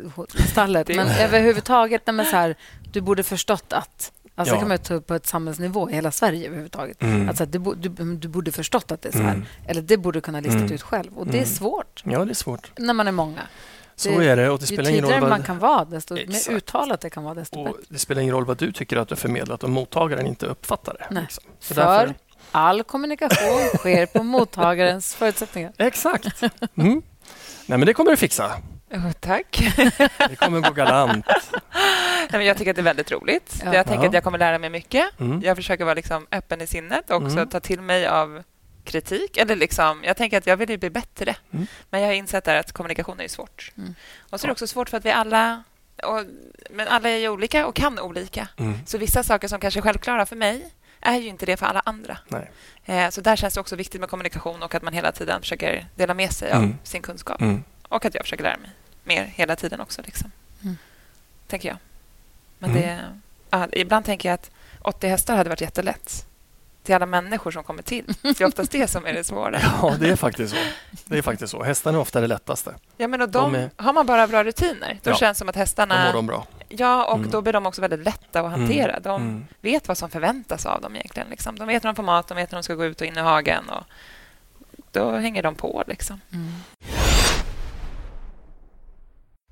stallet, men överhuvudtaget, nej, men så här, du borde förstått att. Alltså Ja. kan man ta upp på ett samhällsnivå i hela Sverige överhuvudtaget. Mm. Alltså du, du, du borde förstått att det är så här. Mm. Eller det borde du kunna listat Mm. ut själv. Och det är Mm. svårt Ja, det är svårt. när man är många. Så Det- är det och det Ju spelar ingen roll tydligare vad... man kan vara, desto Exakt. mer uttalat det kan vara, desto Och bättre. det spelar ingen roll vad du tycker att du har förmedlat om mottagaren inte uppfattar det. Nej. Liksom. Så För därför- all kommunikation sker på mottagarens förutsättningar. Exakt. Mm. Nej, men det kommer du fixa. Oh, tack. Det kommer gå galant. Nej, men jag tycker att det är väldigt roligt. Ja. Jag tänker att jag kommer lära mig mycket. Mm. Jag försöker vara liksom öppen i sinnet och också Mm. ta till mig av kritik. Eller liksom, jag tänker att jag vill ju bli bättre. Mm. Men jag har insett där att kommunikation är svårt. Mm. Och så är det också svårt för att vi alla... Och, men alla är ju olika och kan olika. Mm. Så vissa saker som kanske är självklara för mig är ju inte det för alla andra. Nej. Eh, så där känns det också viktigt med kommunikation och att man hela tiden försöker dela med sig av Mm. sin kunskap. Mm. Och att jag försöker lära mig mer hela tiden också. Liksom. Mm. Tänker jag. Men Mm. det, ja, ibland tänker jag att 80 hästar hade varit jättelätt till alla människor som kommer till. Det är oftast det som är det svåra. Ja, det är faktiskt så. Det är faktiskt så. Hästarna är ofta det lättaste. Ja, men och de, De är- Har man bara bra rutiner, då Ja. känns det som att Då hästarna... mår de bra. Ja, och Mm. då blir de också väldigt lätta att hantera. De Mm. vet vad som förväntas av dem egentligen. Liksom. De vet när de får mat, de vet när de ska gå ut och in i hagen. Och då hänger de på. Liksom. Mm.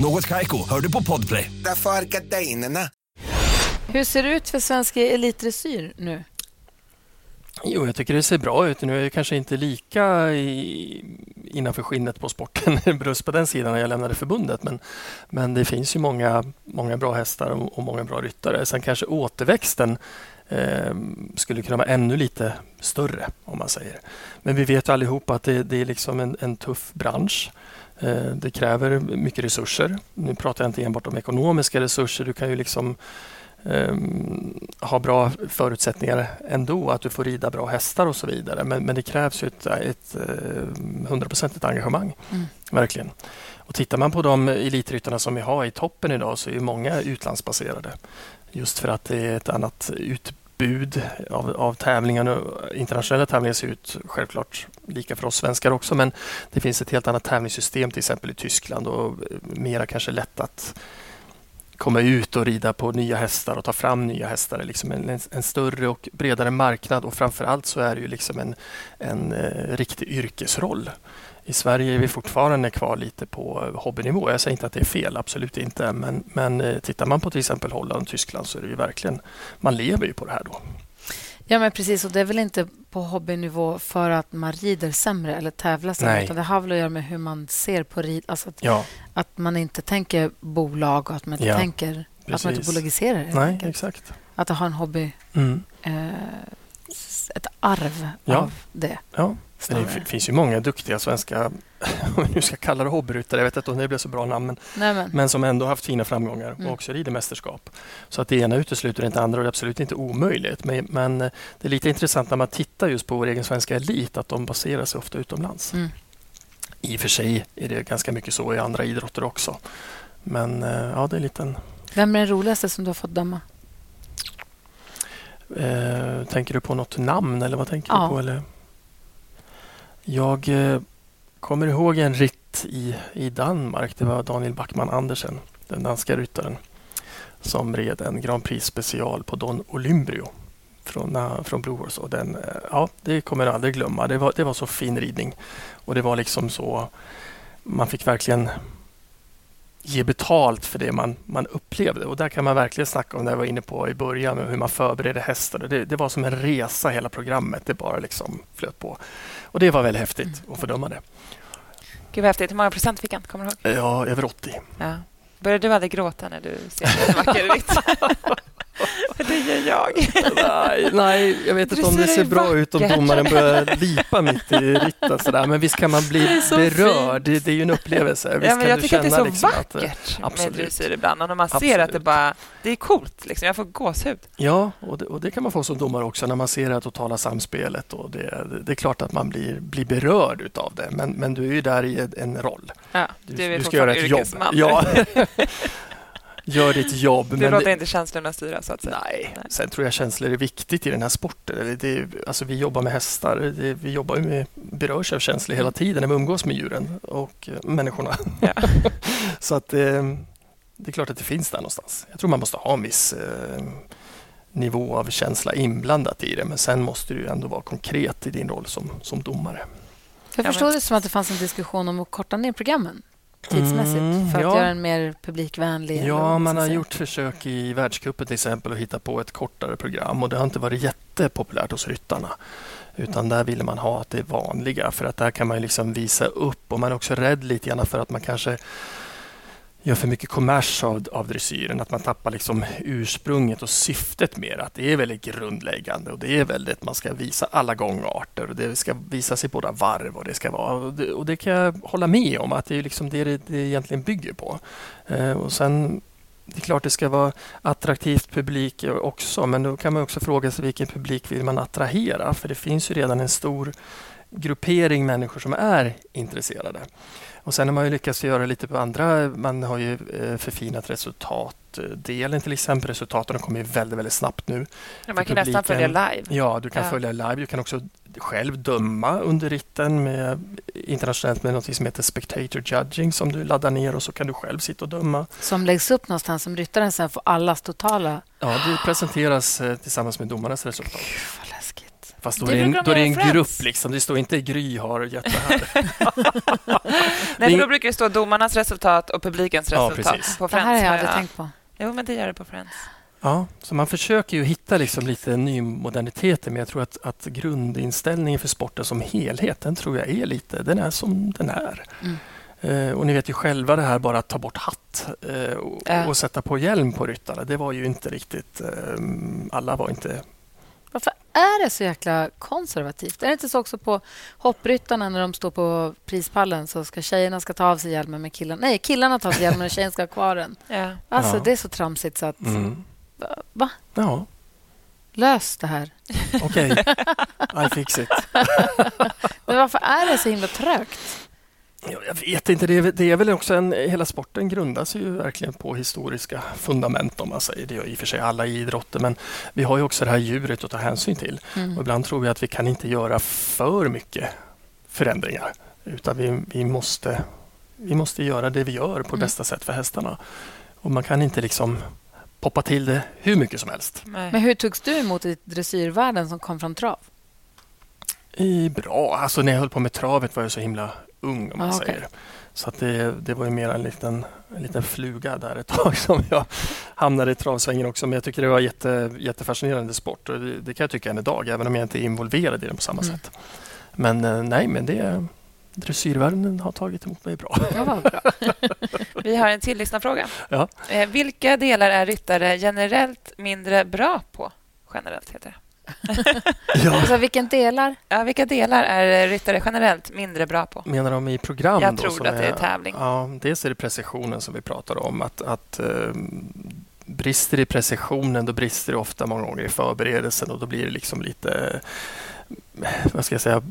Något Kaiko, hör du på Podplay. Därför är gardinerna. Hur ser det ut för svensk elitdressyr nu? Jo, jag tycker det ser bra ut. Nu är jag kanske inte lika i, innanför skinnet på sporten bröst på den sidan när jag lämnade förbundet. Men, men det finns ju många, många bra hästar och, och många bra ryttare. Sen kanske återväxten eh, skulle kunna vara ännu lite större om man säger. Men vi vet allihopa att det, det är liksom en, en tuff bransch. Eh, det kräver mycket resurser. Nu pratar jag inte enbart om ekonomiska resurser. Du kan ju liksom um, ha bra förutsättningar ändå, att du får rida bra hästar och så vidare. Men, men det krävs ju ett, ett eh, hundraprocentigt engagemang, Mm. verkligen. Och tittar man på de elitryttarna som vi har i toppen idag så är ju många utlandsbaserade. Just för att det är ett annat utbud av, av tävlingar. Internationella tävlingar ser ut självklart lika för oss svenskar också men det finns ett helt annat tävlingssystem till exempel i Tyskland och eh, mera kanske lätt att komma ut och rida på nya hästar och ta fram nya hästar. Det är Liksom en, en, en större och bredare marknad och framförallt så är det ju liksom en, en eh, riktig yrkesroll. I Sverige är vi fortfarande kvar lite på hobbynivå. Jag säger inte att det är fel, absolut inte. Men, men eh, tittar man på till exempel Holland och Tyskland så är det ju verkligen, man lever ju på det här då. Ja, men precis. Och det är väl inte på hobbynivå för att man rider sämre eller tävlar sämre. Nej. Utan det har väl att göra med hur man ser på rid. Alltså att, Ja, att man inte tänker bolag och att man inte Ja, tänker att man inte bolagiserar. helt nej exakt. Att det har en hobby, Mm. eh, ett arv Ja. av det. Ja. Det snarare. f- finns ju många duktiga svenska, om vi nu ska kalla det hobbyryttare, jag vet inte om det blir så bra namn, men men. men som ändå haft fina framgångar Mm. och också rider mästerskap. Så att det ena utesluter inte det andra och det är absolut inte omöjligt. Men, men eh, det är lite intressant när man tittar just på vår egen svenska elit att de baserar sig ofta utomlands. Mm. I och för sig är det ganska mycket så i andra idrotter också. Men eh, ja, det är en liten... Vem är den roligaste som du har fått döma? Eh, tänker du på något namn eller vad tänker Ja. du på? Eller? Jag eh, kommer ihåg en ritt i, i Danmark. Det var Daniel Backman Andersen, den danska ryttaren, som red en Grand Prix special på Don Olymbrio från, från Blue Horse. Och den, eh, ja, det kommer jag aldrig glömma. Det var, det var så fin ridning. Och det var liksom så... Man fick verkligen ge betalt för det man, man upplevde. Och där kan man verkligen snacka om det jag var inne på i början, med hur man förbereder hästar. Det, det var som en resa hela programmet. Det bara liksom flöt på. Och det var väldigt häftigt att få döma det. Gud vad häftigt. Hur många procent fick han? Kommer du ihåg? Ja, över 80. Ja. Började du aldrig gråta när du ser en vacker det gör jag. nej, nej, jag vet inte om det ser bra ut om domaren börjar lipa mitt i ritten. Sådär. Men visst kan man Det bli så berörd. Det, det är ju en upplevelse. Visst Ja, men jag du tycker att det är så liksom att, eh, vackert med absolut. dressyr ibland. Och när man ser att det bara... Det är coolt. Liksom. Jag får gåshud. Ja, och det, och det kan man få som domare också när man ser det totala samspelet. Och det, det, det är klart att man blir, blir berörd utav det, men, men du är ju där i en, roll. Ja, Du, du du ska göra ett jobb. Ja. Gör ditt jobb. Du men låter det, inte känslorna styra, så att säga. nej. Nej. Sen tror jag känslor är viktigt i den här sporten. Eller Det, är- alltså vi jobbar med hästar. Det, vi jobbar ju med, berörs av känslor hela tiden när vi umgås med djuren och eh, människorna. Ja. Så att eh, det är klart att det finns där någonstans. Jag tror man måste ha en viss eh, nivå av känsla inblandat i det. Men sen måste du ändå vara konkret i din roll som, som domare. Jag förstår men- det som att det fanns en diskussion om att korta ner programmen tidsmässigt Mm, för att ja. göra den mer publikvänlig. Ja, man har säga. gjort försök i världscupen till exempel att hitta på ett kortare program och det har inte varit jättepopulärt hos ryttarna. Utan där ville man ha att det är vanliga för att där kan man liksom visa upp och man är också rädd lite grann för att man kanske gör för mycket kommers av, av dressyren, att man tappar liksom ursprunget och syftet med det. Att det är väldigt grundläggande och det är väldigt, man ska visa alla gångarter och det ska visas i båda varv och det ska vara, och det, och det kan jag hålla med om att det är liksom det det, det egentligen bygger på. Eh, och sen det är klart det ska vara attraktivt publik också, men då kan man också fråga sig vilken publik vill man attrahera? För det finns ju redan en stor gruppering människor som är intresserade. Och sen har man ju lyckats göra lite på andra, man har ju eh, förfinat resultatdelen till exempel. Resultaten kommer ju väldigt, väldigt snabbt nu. Ja, man kan nästan följa live. Ja, du kan Ja. följa live. Du kan också själv döma under ritten med, internationellt med något som heter Spectator Judging som du laddar ner och så kan du själv sitta och döma. Som läggs upp någonstans som ryttaren sen får allas totala... Ja, det presenteras eh, tillsammans med domarnas resultat. Vad läskigt. Fast då Det är, en, då är det en grupp Friends. liksom. Det står inte Gry har gett det här. Nej, för då brukar det stå domarnas resultat och publikens Ja, resultat. precis. På Det här Friends har jag aldrig jag- tänkt på. Jo, men det gör det på Friends. Ja, så man försöker ju hitta liksom lite ny modernitet men jag tror att, att grundinställningen för sporten som helhet, den tror jag är lite, den är som den är. Mm. Eh, och ni vet ju själva det här bara att ta bort hatt eh, och, Ja. och sätta på hjälm på ryttarna. Det var ju inte riktigt, eh, alla var inte... Varför är det så jäkla konservativt? Är det inte så också på hoppryttarna när de står på prispallen så ska tjejerna ska ta av sig hjälmen med killarna. Nej, killarna tar av sig hjälmen och tjejen ska ha kvar den. Ja. Alltså, Ja. det är så tramsigt så att... Mm. Va? Ja, Lös det här. okej. I fix it. Men varför är det så himla trögt? Ja, Jag vet inte, det är, väl- det är väl också en... Hela sporten grundas ju verkligen på historiska fundament om man säger. Det gör i och för sig alla idrotter men vi har ju också det här djuret att ta hänsyn till. Mm. Och ibland tror jag att vi kan inte göra för mycket förändringar utan vi, vi, måste, vi måste göra det vi gör på Mm. bästa sätt för hästarna. Och man kan inte liksom poppa till det hur mycket som helst. Nej. Men hur togs du emot i dressyrvärlden som kom från trav? I bra, alltså när jag höll på med travet var jag så himla ung om man Ah, okej. säger. Så att det, det var ju mer en liten, en liten fluga där ett tag som jag hamnade i travsvängen också. Men jag tycker det var jätte, jättefascinerande sport och det, det kan jag tycka än idag även om jag inte är involverad i den på samma Mm. sätt. Men eh, nej, men det dressyrvärlden har tagit emot mig bra. Ja, bra. Vi har en till lyssnarfråga. Ja. Eh, vilka delar är ryttare generellt mindre bra på? Generellt heter det. Ja. Alltså, vilken delar? Ja, vilka delar är ryttare generellt mindre bra på? Menar de i program? Jag då, tror att det är tävling. Ja, dels är det precisionen som vi pratar om. Att, att eh, brister i precisionen, då brister det ofta många gånger i förberedelsen och då blir det liksom lite, vad ska jag säga,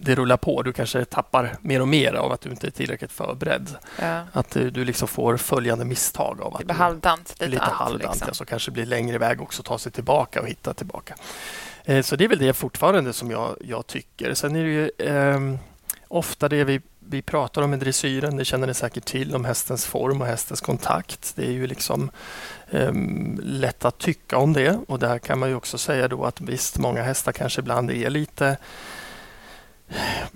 det rullar på. Du kanske tappar mer och mer av att du inte är tillräckligt förberedd. Ja. Att du, du liksom får följande misstag av Det att blir du, halvdant. Lite, lite halvdant, liksom. ja, så kanske det blir längre väg också att ta sig tillbaka och hitta tillbaka. Eh, Så det är väl det fortfarande som jag, jag tycker. Sen är det ju ehm, ofta det vi, vi pratar om i dressyren, det känner ni säkert till, om hästens form och hästens kontakt. Det är ju liksom ehm, lätt att tycka om det och där kan man ju också säga då att visst, många hästar kanske ibland är lite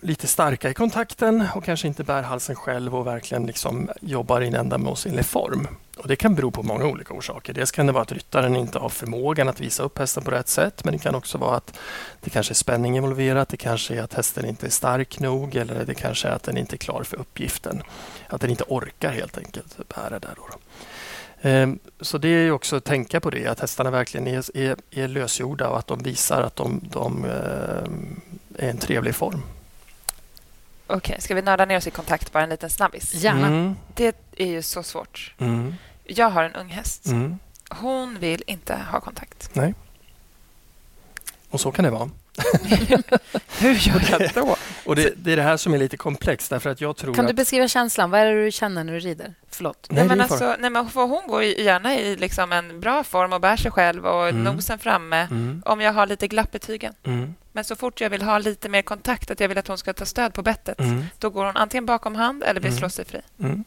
lite starka i kontakten och kanske inte bär halsen själv och verkligen liksom jobbar i en ändamålsenlig form. Och det kan bero på många olika orsaker. Dels kan det vara att ryttaren inte har förmågan att visa upp hästen på rätt sätt men det kan också vara att det kanske är spänning involverat. Det kanske är att hästen inte är stark nog eller det kanske är att den inte är klar för uppgiften. Att den inte orkar helt enkelt bära där. Då. Ehm, så det är också att tänka på det, att hästarna verkligen är, är, är lösgjorda och att de visar att de, de ehm, är en trevlig form. Okej, ska vi nörda ner oss i kontakt bara en liten snabbis? Gärna. Mm, Det är ju så svårt. mm, Jag har en ung häst. mm. Hon vill inte ha kontakt. Och så kan det vara. Hur gör jag då? Och det, det är det här som är lite komplext därför att jag tror Kan du att... beskriva känslan? Vad är det du känner när du rider? Förlåt. Nej, Nej, men alltså, nej, men hon går ju gärna i liksom en bra form och bär sig själv och Mm. nosen framme Mm, om jag har lite glapp i tygen. mm, Men så fort jag vill ha lite mer kontakt, att jag vill att hon ska ta stöd på bettet, mm, då går hon antingen bakom hand eller vill Mm. slå sig fri. mm.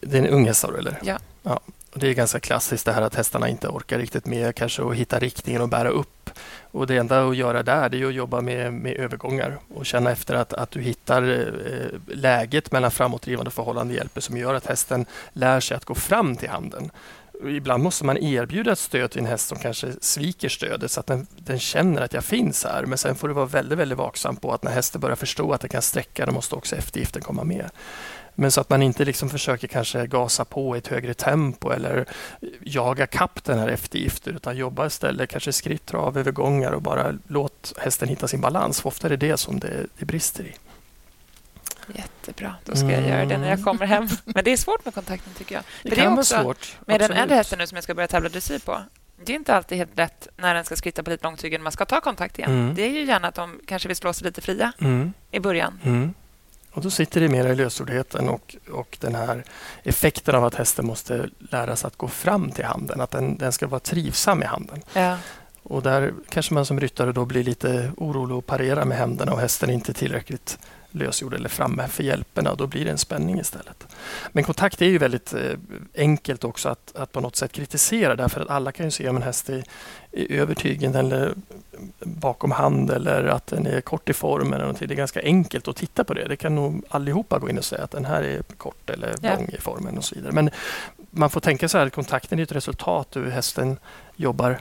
Det är en ung häst sa du, eller? Ja. ja. Det är ganska klassiskt det här att hästarna inte orkar riktigt med kanske att hitta riktningen och bära upp. Och det enda att göra där det är att jobba med, med övergångar och känna efter att, att du hittar eh, läget mellan framåtdrivande förhållande hjälper som gör att hästen lär sig att gå fram till handen. Ibland måste man erbjuda ett stöd till en häst som kanske sviker stödet så att den, den känner att jag finns här. Men sen får du vara väldigt, väldigt vaksam på att när hästen börjar förstå att den kan sträcka, då måste också eftergiften komma med. Men så att man inte liksom försöker kanske gasa på i ett högre tempo eller jaga kapp den här eftergiften utan jobba istället kanske skritt, trav, övergångar och bara låt hästen hitta sin balans. För ofta är det det som det, det brister i. Jättebra. Då ska jag göra det när jag kommer hem. Men det är svårt med kontakten, tycker jag. Det För kan är vara svårt. Med den absolut. äldre hästen nu som jag ska börja tävla dressyr på. Det är inte alltid helt lätt när den ska skritta på lite långtygen man ska ta kontakt igen. Mm. Det är ju gärna att de kanske vill slå sig lite fria Mm. i början. Mm. Och då sitter det mer i lösordheten och, och den här effekten av att hästen måste lära sig att gå fram till handen. Att den, den ska vara trivsam i handen. Ja. Och där kanske man som ryttare då blir lite orolig och parerar med händerna och hästen är inte tillräckligt lösgjord eller framme för hjälperna. Då blir det en spänning istället. Men kontakt är ju väldigt eh, enkelt också att, att på något sätt kritisera därför att alla kan ju se om en häst är, är över tygen eller bakom hand eller att den är kort i formen. Eller någonting. Det är ganska enkelt att titta på det. Det kan nog allihopa gå in och säga att den här är kort eller Ja. lång i formen och så vidare. Men man får tänka så här att kontakten är ett resultat hur hästen jobbar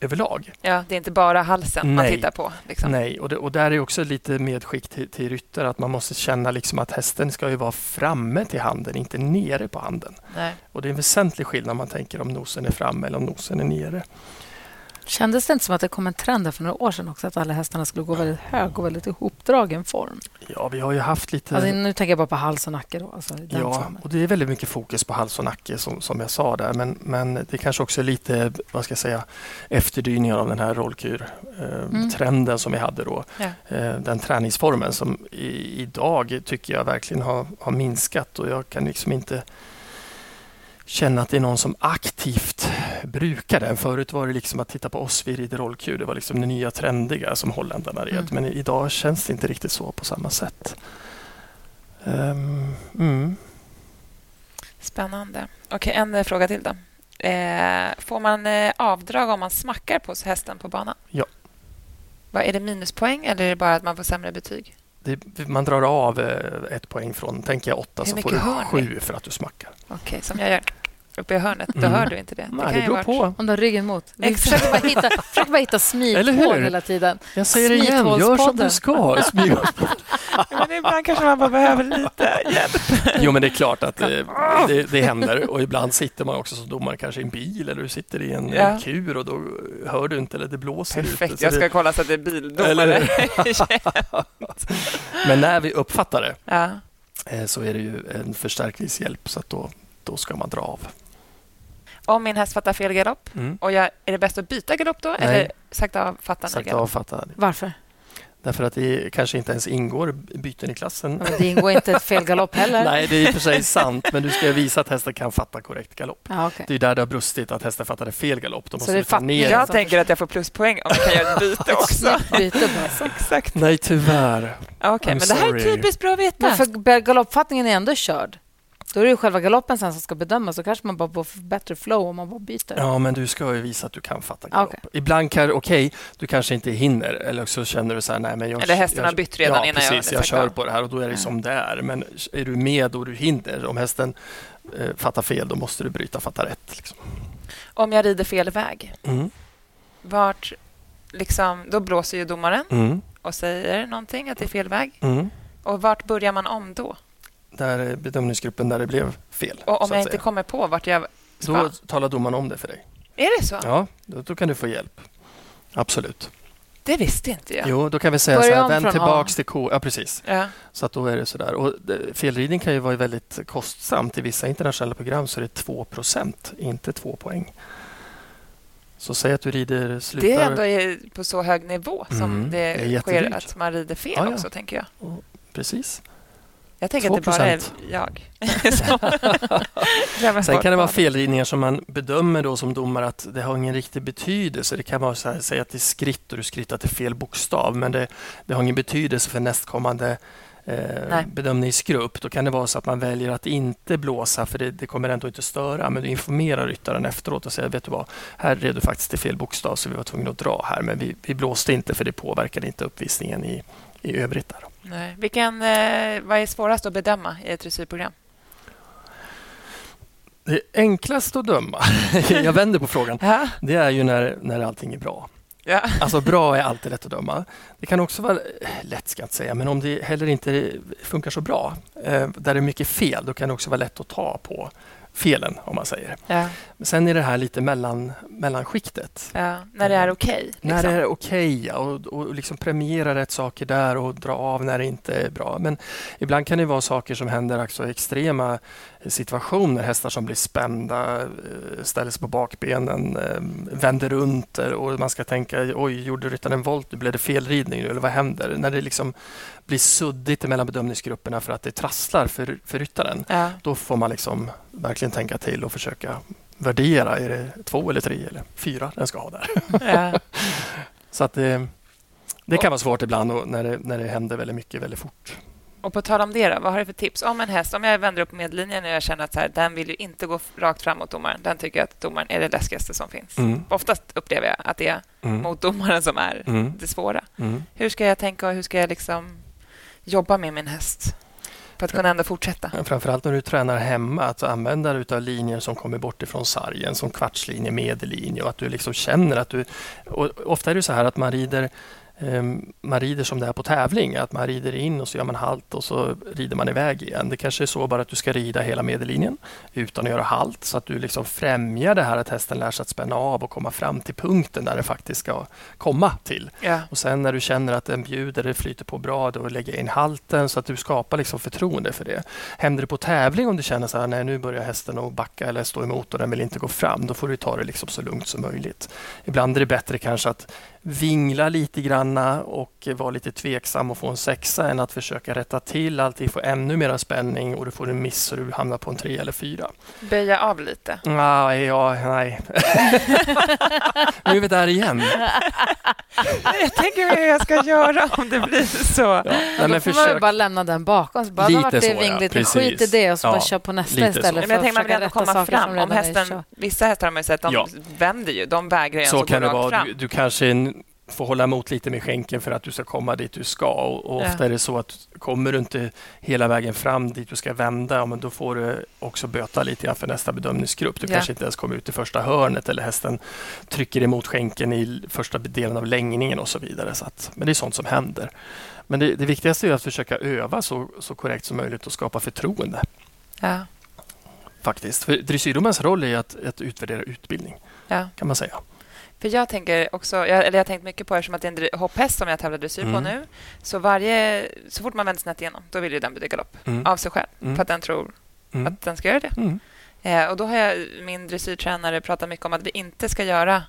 överlag. ja, det är inte bara halsen man Nej. tittar på. Liksom. Nej, och, det, och där är också lite medskick till, till ryttare att man måste känna liksom att hästen ska ju vara framme till handen, inte nere på handen. Nej. Och det är en väsentlig skillnad om man tänker om nosen är framme eller om nosen är nere. Kändes det inte som att det kom en trend där för några år sedan också att alla hästarna skulle gå väldigt hög och väldigt ihopdragen form? Ja, vi har ju haft lite... Alltså, nu tänker jag bara på hals och nacke. Då, alltså, Ja, formen. och det är väldigt mycket fokus på hals och nacke som, som jag sa där. Men, men det kanske också är lite, vad ska jag säga, efterdyningar av den här rollkur-trenden Mm. som vi hade då. Ja. Eh, den träningsformen som i, idag tycker jag verkligen har, har minskat och jag kan liksom inte känna att det är någon som aktivt brukar den. Förut var det liksom att titta på oss, vi rider rollkur. Det var liksom det nya trendiga som holländarna red. Mm. Men idag känns det inte riktigt så på samma sätt. Ehm, mm. Spännande. Okej, en eh, fråga till då. Eh, får man eh, avdrag om man smackar på hästen på banan? Ja. Vad, är det minuspoäng eller är det bara att man får sämre betyg? Det, man drar av eh, ett poäng från, tänker jag, åtta så får du sju för att du smackar. Okej, som jag gör uppe i hörnet. Då Mm. hör du inte det. Nej, kan det ju beror på. Om du har ryggen mot. Vi Exakt. försöker bara hitta, försöker bara hitta Eller smithål hela tiden. Jag säger det igen, gör som du ska. Men ibland kanske man bara behöver lite hjälp. Jo, men det är klart att det, det, det händer och ibland sitter man också som domare kanske i en bil eller du sitter i en Ja. kur och då hör du inte eller det blåser Perfekt, ute. jag ska det, kolla så att det är Eller bildomare. men när vi uppfattar det ja. eh, så är det ju en förstärkningshjälp så att då, då ska man dra av. Om min häst fattar fel galopp, Mm. och jag, är det bäst att byta galopp då? Nej. Eller sakta avfattande Sakta galopp? avfatta. Varför? Därför att det kanske inte ens ingår byten i klassen. Men Det ingår inte ett fel galopp heller. Nej, det är i och för sig sant, men du ska visa att hästen kan fatta korrekt galopp. Ja, okay. Det är där det har brustit, att hästen fattade fel galopp. Då måste det du ta fatt- ner. Ja. Jag tänker att jag får pluspoäng om jag kan göra ett byte också. Byte. Exakt. Nej, tyvärr. Okej, I'm men det här är sorry. typiskt bra att veta. Men för galoppfattningen är ändå körd. Då är det ju själva galoppen sen som ska bedömas. Så kanske man bara får bättre flow om man bara byter. Ja, men du ska ju visa att du kan fatta galopp. okej. Ibland kan okej, du kanske inte hinner eller så känner du så här, nej men jag... Eller hästen jag, har bytt redan ja, innan jag precis, jag kör på det här och då är det som det är. Men är du med och du hinner, om hästen eh, fattar fel, då måste du bryta fatta rätt. Liksom. Om jag rider fel väg, Mm. vart liksom, då blåser ju domaren Mm. och säger någonting att det är fel väg. Mm. Och vart börjar man om då? Där är bedömningsgruppen där det blev fel. Och om så jag inte kommer på vart jag ska? Då talar domaren om det för dig. Är det så? Ja, då, då kan du få hjälp. Absolut. Det visste inte jag. Jo, då kan vi säga Börja så här, vänd från tillbaks A. till K. Ja, precis. Ja. Så att då är det sådär. Och det- felridning kan ju vara väldigt kostsamt. I vissa internationella program så är det 2 inte 2 poäng. Så säg att du rider, slutar... Det är ändå på så hög nivå som Mm, det det sker att man rider fel Ja, ja. också, tänker jag. Precis. Jag tänker att det bara är 2%. jag. Sen kan det vara felridningar som man bedömer då som domare att det har ingen riktig betydelse. Det kan vara så här, säg att det är skritt och du skrittar till fel bokstav men det, det har ingen betydelse för nästkommande eh, bedömningsgrupp. Då kan det vara så att man väljer att inte blåsa för det, det kommer ändå inte störa men du informerar ryttaren efteråt och säger vet du vad, här red du faktiskt till fel bokstav så vi var tvungna att dra här men vi, vi blåste inte för det påverkade inte uppvisningen i, i övrigt. Där. Nej. Vilken, eh, vad är svårast att bedöma i ett dressyrprogram? Det enklaste att döma, jag vänder på frågan, Ja. det är ju när, när allting är bra. Ja. Alltså bra är alltid lätt att döma. Det kan också vara, lätt ska jag inte säga, men om det heller inte funkar så bra, eh, där det är mycket fel, då kan det också vara lätt att ta på felen om man säger. Ja. Men sen är det här lite mellan, mellanskiktet. Ja, när det är okej. liksom. När det är okej ja, och, och liksom premiera rätt saker där och dra av när det inte är bra. Men ibland kan det vara saker som händer, alltså extrema situationer. Hästar som blir spända, eh, ställer sig på bakbenen, eh, vänder runt och man ska tänka oj, gjorde ryttaren en volt? Blev det felridning nu eller vad händer? När det liksom blir suddigt mellan bedömningsgrupperna för att det trasslar för, för ryttaren. Ja. Då får man liksom verkligen tänka till och försöka värdera. Är det två eller tre eller fyra den ska ha där? Ja. Så att det, det kan vara svårt ibland när, det, när det händer väldigt mycket väldigt fort. Och på tal om det, då, vad har du för tips? Om en häst, om jag vänder upp medellinjen och jag känner att så här, den vill ju inte gå rakt fram mot domaren. Den tycker att domaren är det läskigaste som finns. Mm. Oftast upplever jag att det är Mm. mot domaren som är Mm. det svåra. Mm. Hur ska jag tänka och hur ska jag liksom jobba med min häst för att kunna ändå fortsätta? Men Framförallt när du tränar hemma, att använda dig av linjer som kommer bort ifrån sargen, som kvartslinje, medellinje och att du liksom känner att du... Ofta är det så här att man rider man rider som det är på tävling, att man rider in och så gör man halt och så rider man iväg igen. Det kanske är så bara att du ska rida hela medellinjen utan att göra halt så att du liksom främjar det här att hästen lär sig att spänna av och komma fram till punkten där den faktiskt ska komma till. Ja. Och sen när du känner att den bjuder, det flyter på bra, då lägger in halten så att du skapar liksom förtroende för det. Händer det på tävling om du känner så här, nej nu börjar hästen att backa eller stå emot och den vill inte gå fram, då får du ta det liksom så lugnt som möjligt. Ibland är det bättre kanske att vingla lite granna och vara lite tveksam och få en sexa än att försöka rätta till allting, få ännu mera spänning och du får en miss och du hamnar på en tre eller fyra. Böja av lite. Nej, ja, nej. nu är vi där igen. Jag tänker hur jag ska göra om det blir så. Ja. Nej, Då men får man ju försök. bara lämna den bakom. Så bara, Lite det så, ja. vingligt, men Precis. skit i det och så Ja, bara kör på nästa så. istället. Men för jag att tänker man vill ändå komma fram. Om hästen, vissa hästar har man ju sett, de Ja. vänder ju. De vägrar ju ens att gå rakt fram. Du, du kanske får hålla emot lite med skänken för att du ska komma dit du ska. Och, och ofta är det så att kommer du inte hela vägen fram dit du ska vända, ja, men då får du också böta lite grann för nästa bedömningsgrupp. Du kanske inte ens kommer ut i första hörnet eller hästen trycker emot skänken i första delen av längningen och så vidare. Så att, men det är sånt som händer. Men det, det viktigaste är att försöka öva så, så korrekt som möjligt och skapa förtroende. Ja. faktiskt. För dressyrdomarens roll är att, att utvärdera utbildning, Ja. kan man säga. För jag tänker också, jag, eller jag har tänkt mycket på eftersom att det är en hopphäst som jag tävlar dressyr på Mm. nu. Så varje, så fort man vänder snett igenom, då vill ju den bli galopp Mm. av sig själv. Mm. För att den tror Mm. att den ska göra det. Mm. Eh, och då har jag, min dressyrtränare pratat mycket om att vi inte ska göra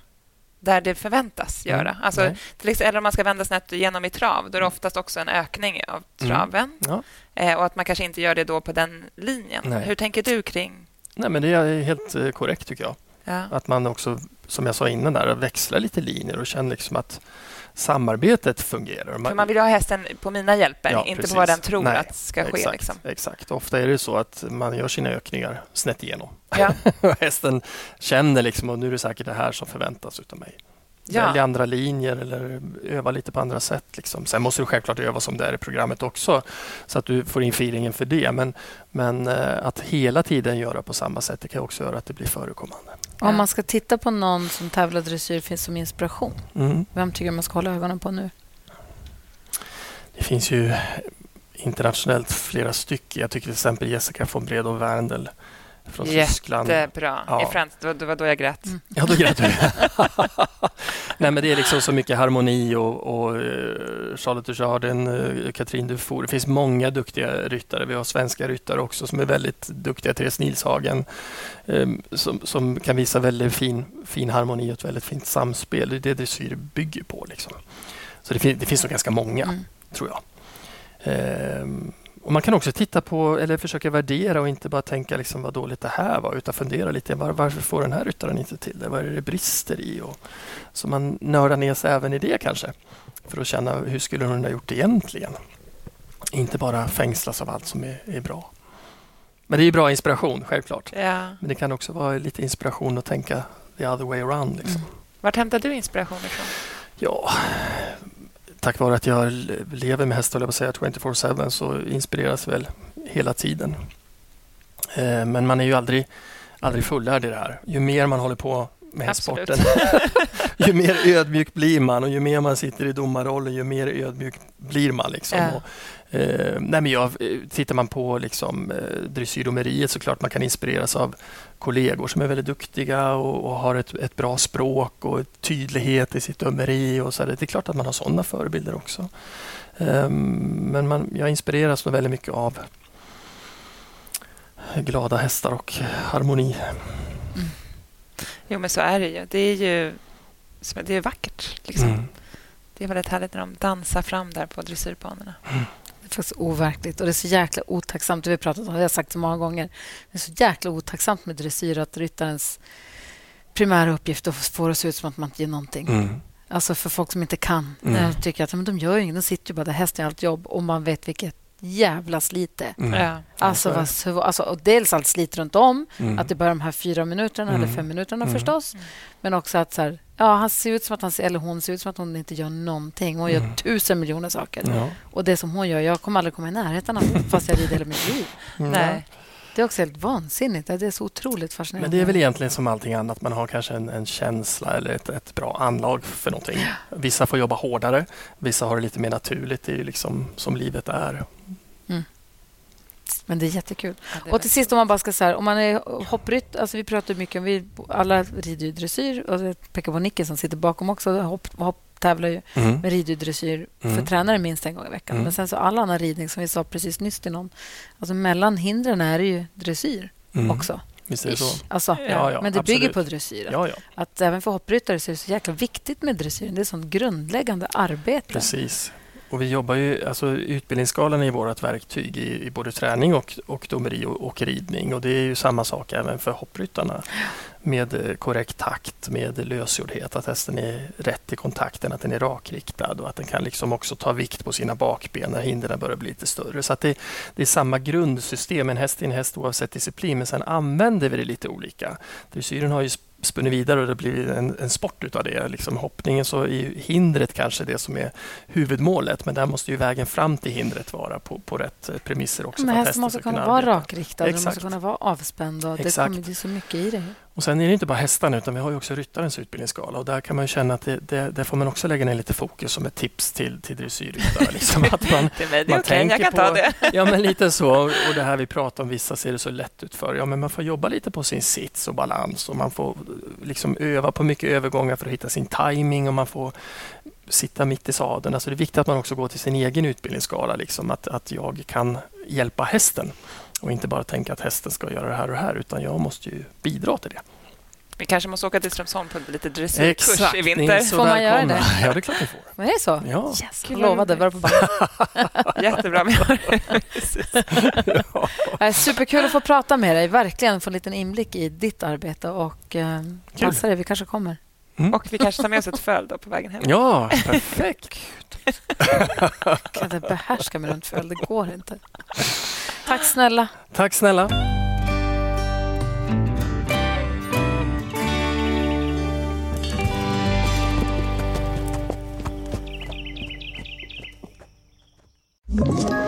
där det förväntas Mm. göra. Alltså, Nej. till exempel, eller om man ska vända snett igenom i trav, då är det oftast också en ökning av Mm. traven. Ja. Eh, och att man kanske inte gör det då på den linjen. Nej. Hur tänker du kring... Nej, men det är helt eh, korrekt tycker jag. Ja. Att man också, som jag sa innan, där, växlar lite linjer och känner liksom att samarbetet fungerar. För man vill ha hästen på mina hjälper, Ja, inte precis. på vad den tror Nej, att ska ske. Exakt, Liksom. exakt. Ofta är det så att man gör sina ökningar snett igenom. Ja. Hästen känner liksom att nu är det säkert det här som förväntas utav mig. Ja. Välja andra linjer eller öva lite på andra sätt. Liksom. Sen måste du självklart öva som det är i programmet också så att du får in feelingen för det. Men, men eh, att hela tiden göra på samma sätt det kan också göra att det blir förekommande. Om man ska titta på någon som tävlar dressyr finns som inspiration, Mm. vem tycker man ska hålla ögonen på nu? Det finns ju internationellt flera stycken. Jag tycker till exempel Jessica von Bredow Werndl från Tyskland. Jättebra. Ja. I Frans, det, var, det var då jag grät. Mm. Ja, då gratulerar Nej, men Det är liksom så mycket harmoni och, och eh, Charlotte Dujardin, Katrin Dufour. Det finns många duktiga ryttare. Vi har svenska ryttare också som är väldigt duktiga. Therese Nilshagen eh, som, som kan visa väldigt fin, fin harmoni och ett väldigt fint samspel. Det är det dressyr bygger på. Liksom. Så det, fin, det finns nog ganska många, Mm. tror jag. Ehm, och Man kan också titta på eller försöka värdera och inte bara tänka liksom vad dåligt det här var utan fundera lite var, varför får den här ryttaren inte till det? Vad är det brister i? Och, så man nördar ner sig även i det kanske för att känna hur skulle hon ha gjort egentligen? Inte bara fängslas av allt som är, är bra. Men det är bra inspiration, självklart. Ja. Men det kan också vara lite inspiration att tänka the other way around. Liksom. Vart hämtar du inspiration ifrån? Ja, tack vare att jag lever med hästar, jag säga 24-7, så inspireras väl hela tiden. Eh, men man är ju aldrig, aldrig fullärd i det här. Ju mer man håller på med Absolut. hästsporten. ju mer ödmjuk blir man och ju mer man sitter i domarrollen ju mer ödmjuk blir man. Liksom. Ja. Och, eh, nej men jag, eh, tittar man på liksom, eh, dressyrdomeriet så klart man kan inspireras av kollegor som är väldigt duktiga och, och har ett, ett bra språk och tydlighet i sitt dömeri. Och så där. Det är klart att man har sådana förebilder också. Ehm, men man, jag inspireras nog väldigt mycket av glada hästar och harmoni. Jo, men så är det ju. Det är ju det är vackert. Liksom. Mm. Det är väldigt härligt när de dansar fram där på dressyrbanorna. Det är faktiskt overkligt och det är så jäkla otacksamt. Det har vi pratat om, det har jag sagt så många gånger. Det är så jäkla otacksamt med dressyr att ryttarens primära uppgift är att få det att se ut som att man inte gör någonting. Mm. Alltså för folk som inte kan. Mm. Jag tycker att men de gör ju inget. De sitter ju bara där. Hästen gör allt jobb och man vet vilket jävla är. Mm. Ja. Alltså, vad, så- alltså, och dels allt slit runt om. Mm. Att det bara är de här fyra minuterna Mm. eller fem minuterna Mm. förstås. Men också att så här, ja, han ser ut som att han ser, eller hon ser ut som att hon inte gör någonting. Hon gör Mm. tusen miljoner saker. Ja. Och det som hon gör, jag kommer aldrig komma i närheten av fast jag rider hela mitt liv. Mm. Nej. Det är också helt vansinnigt. Det är så otroligt fascinerande. Men det är väl egentligen som allting annat. Man har kanske en, en känsla eller ett, ett bra anlag för någonting. Vissa får jobba hårdare. Vissa har det lite mer naturligt. Det är ju liksom som livet är. Men det är jättekul. Ja, det är Och till sist om man bara ska säga, om man är hopprytt, alltså vi pratar mycket om, vi alla rider ju dressyr och jag pekar på Nicke som sitter bakom också, hopp, hopp tävlar ju Mm. med rider ju dressyr för Mm. tränare minst en gång i veckan. Mm. Men sen så all annan ridning som vi sa precis nyss till någon, alltså mellan hindren är det ju dressyr Mm. också. Visst är det så? Alltså, Ja, ja, men det bygger absolut. på dressyr. Ja, ja, Att även för hoppryttare så är det så jäkla viktigt med dressyren. Det är sånt grundläggande arbete. precis. Och vi jobbar ju, alltså utbildningsskalan är vårt verktyg i, i både träning och, och domeri och, och ridning. Och det är ju samma sak även för hoppryttarna. Med eh, korrekt takt, med lösgjordhet, att hästen är rätt i kontakten, att den är rakriktad och att den kan liksom också ta vikt på sina bakben när hindren börjar bli lite större. Så att det, det är samma grundsystem, en häst är en häst oavsett disciplin, men sen använder vi det lite olika. Dressyren har ju spunnit vidare och det blir en, en sport utav det. Liksom hoppningen så är ju hindret kanske det som är huvudmålet, men där måste ju vägen fram till hindret vara på, på rätt eh, premisser också. Men hästen måste ska kunna vara arbeta. rakriktad, den måste Exakt. kunna vara avspänd. Och det, Exakt. kommer, det är så mycket i det. Och sen är det inte bara hästarna utan vi har ju också ryttarens utbildningsskala och där kan man känna att det, det, där får man också lägga ner lite fokus som ett tips till, till dressyrryttare. Liksom att man, Det är, okej, jag tänker kan ta på- det. Ja, men lite så. Och det här vi pratar om, vissa ser det så lätt ut för. Ja, men man får jobba lite på sin sits och balans och man får liksom öva på mycket övergångar för att hitta sin timing och man får sitta mitt i sadeln. Alltså det är viktigt att man också går till sin egen utbildningsskala, liksom att, att jag kan hjälpa hästen och inte bara tänka att hästen ska göra det här och det här, utan jag måste ju bidra till det. Vi kanske måste åka till Strömsholm på lite dressyrkurs i vinter. Får man göra det? Ja, det är klart ni får. Men är det så? Ja. Yes, jag vad lovade. Roligt. på bandet. Jättebra. Vi har det. Precis. Eh, Superkul att få prata med dig. Verkligen få en liten inblick i ditt arbete. Och eh, passa dig, vi kanske kommer. Och vi kanske tar med oss ett föl då på vägen hem. Ja, perfekt. Jag kan inte behärska mig runt föl. Det går inte. Tack snälla. Tack snälla. you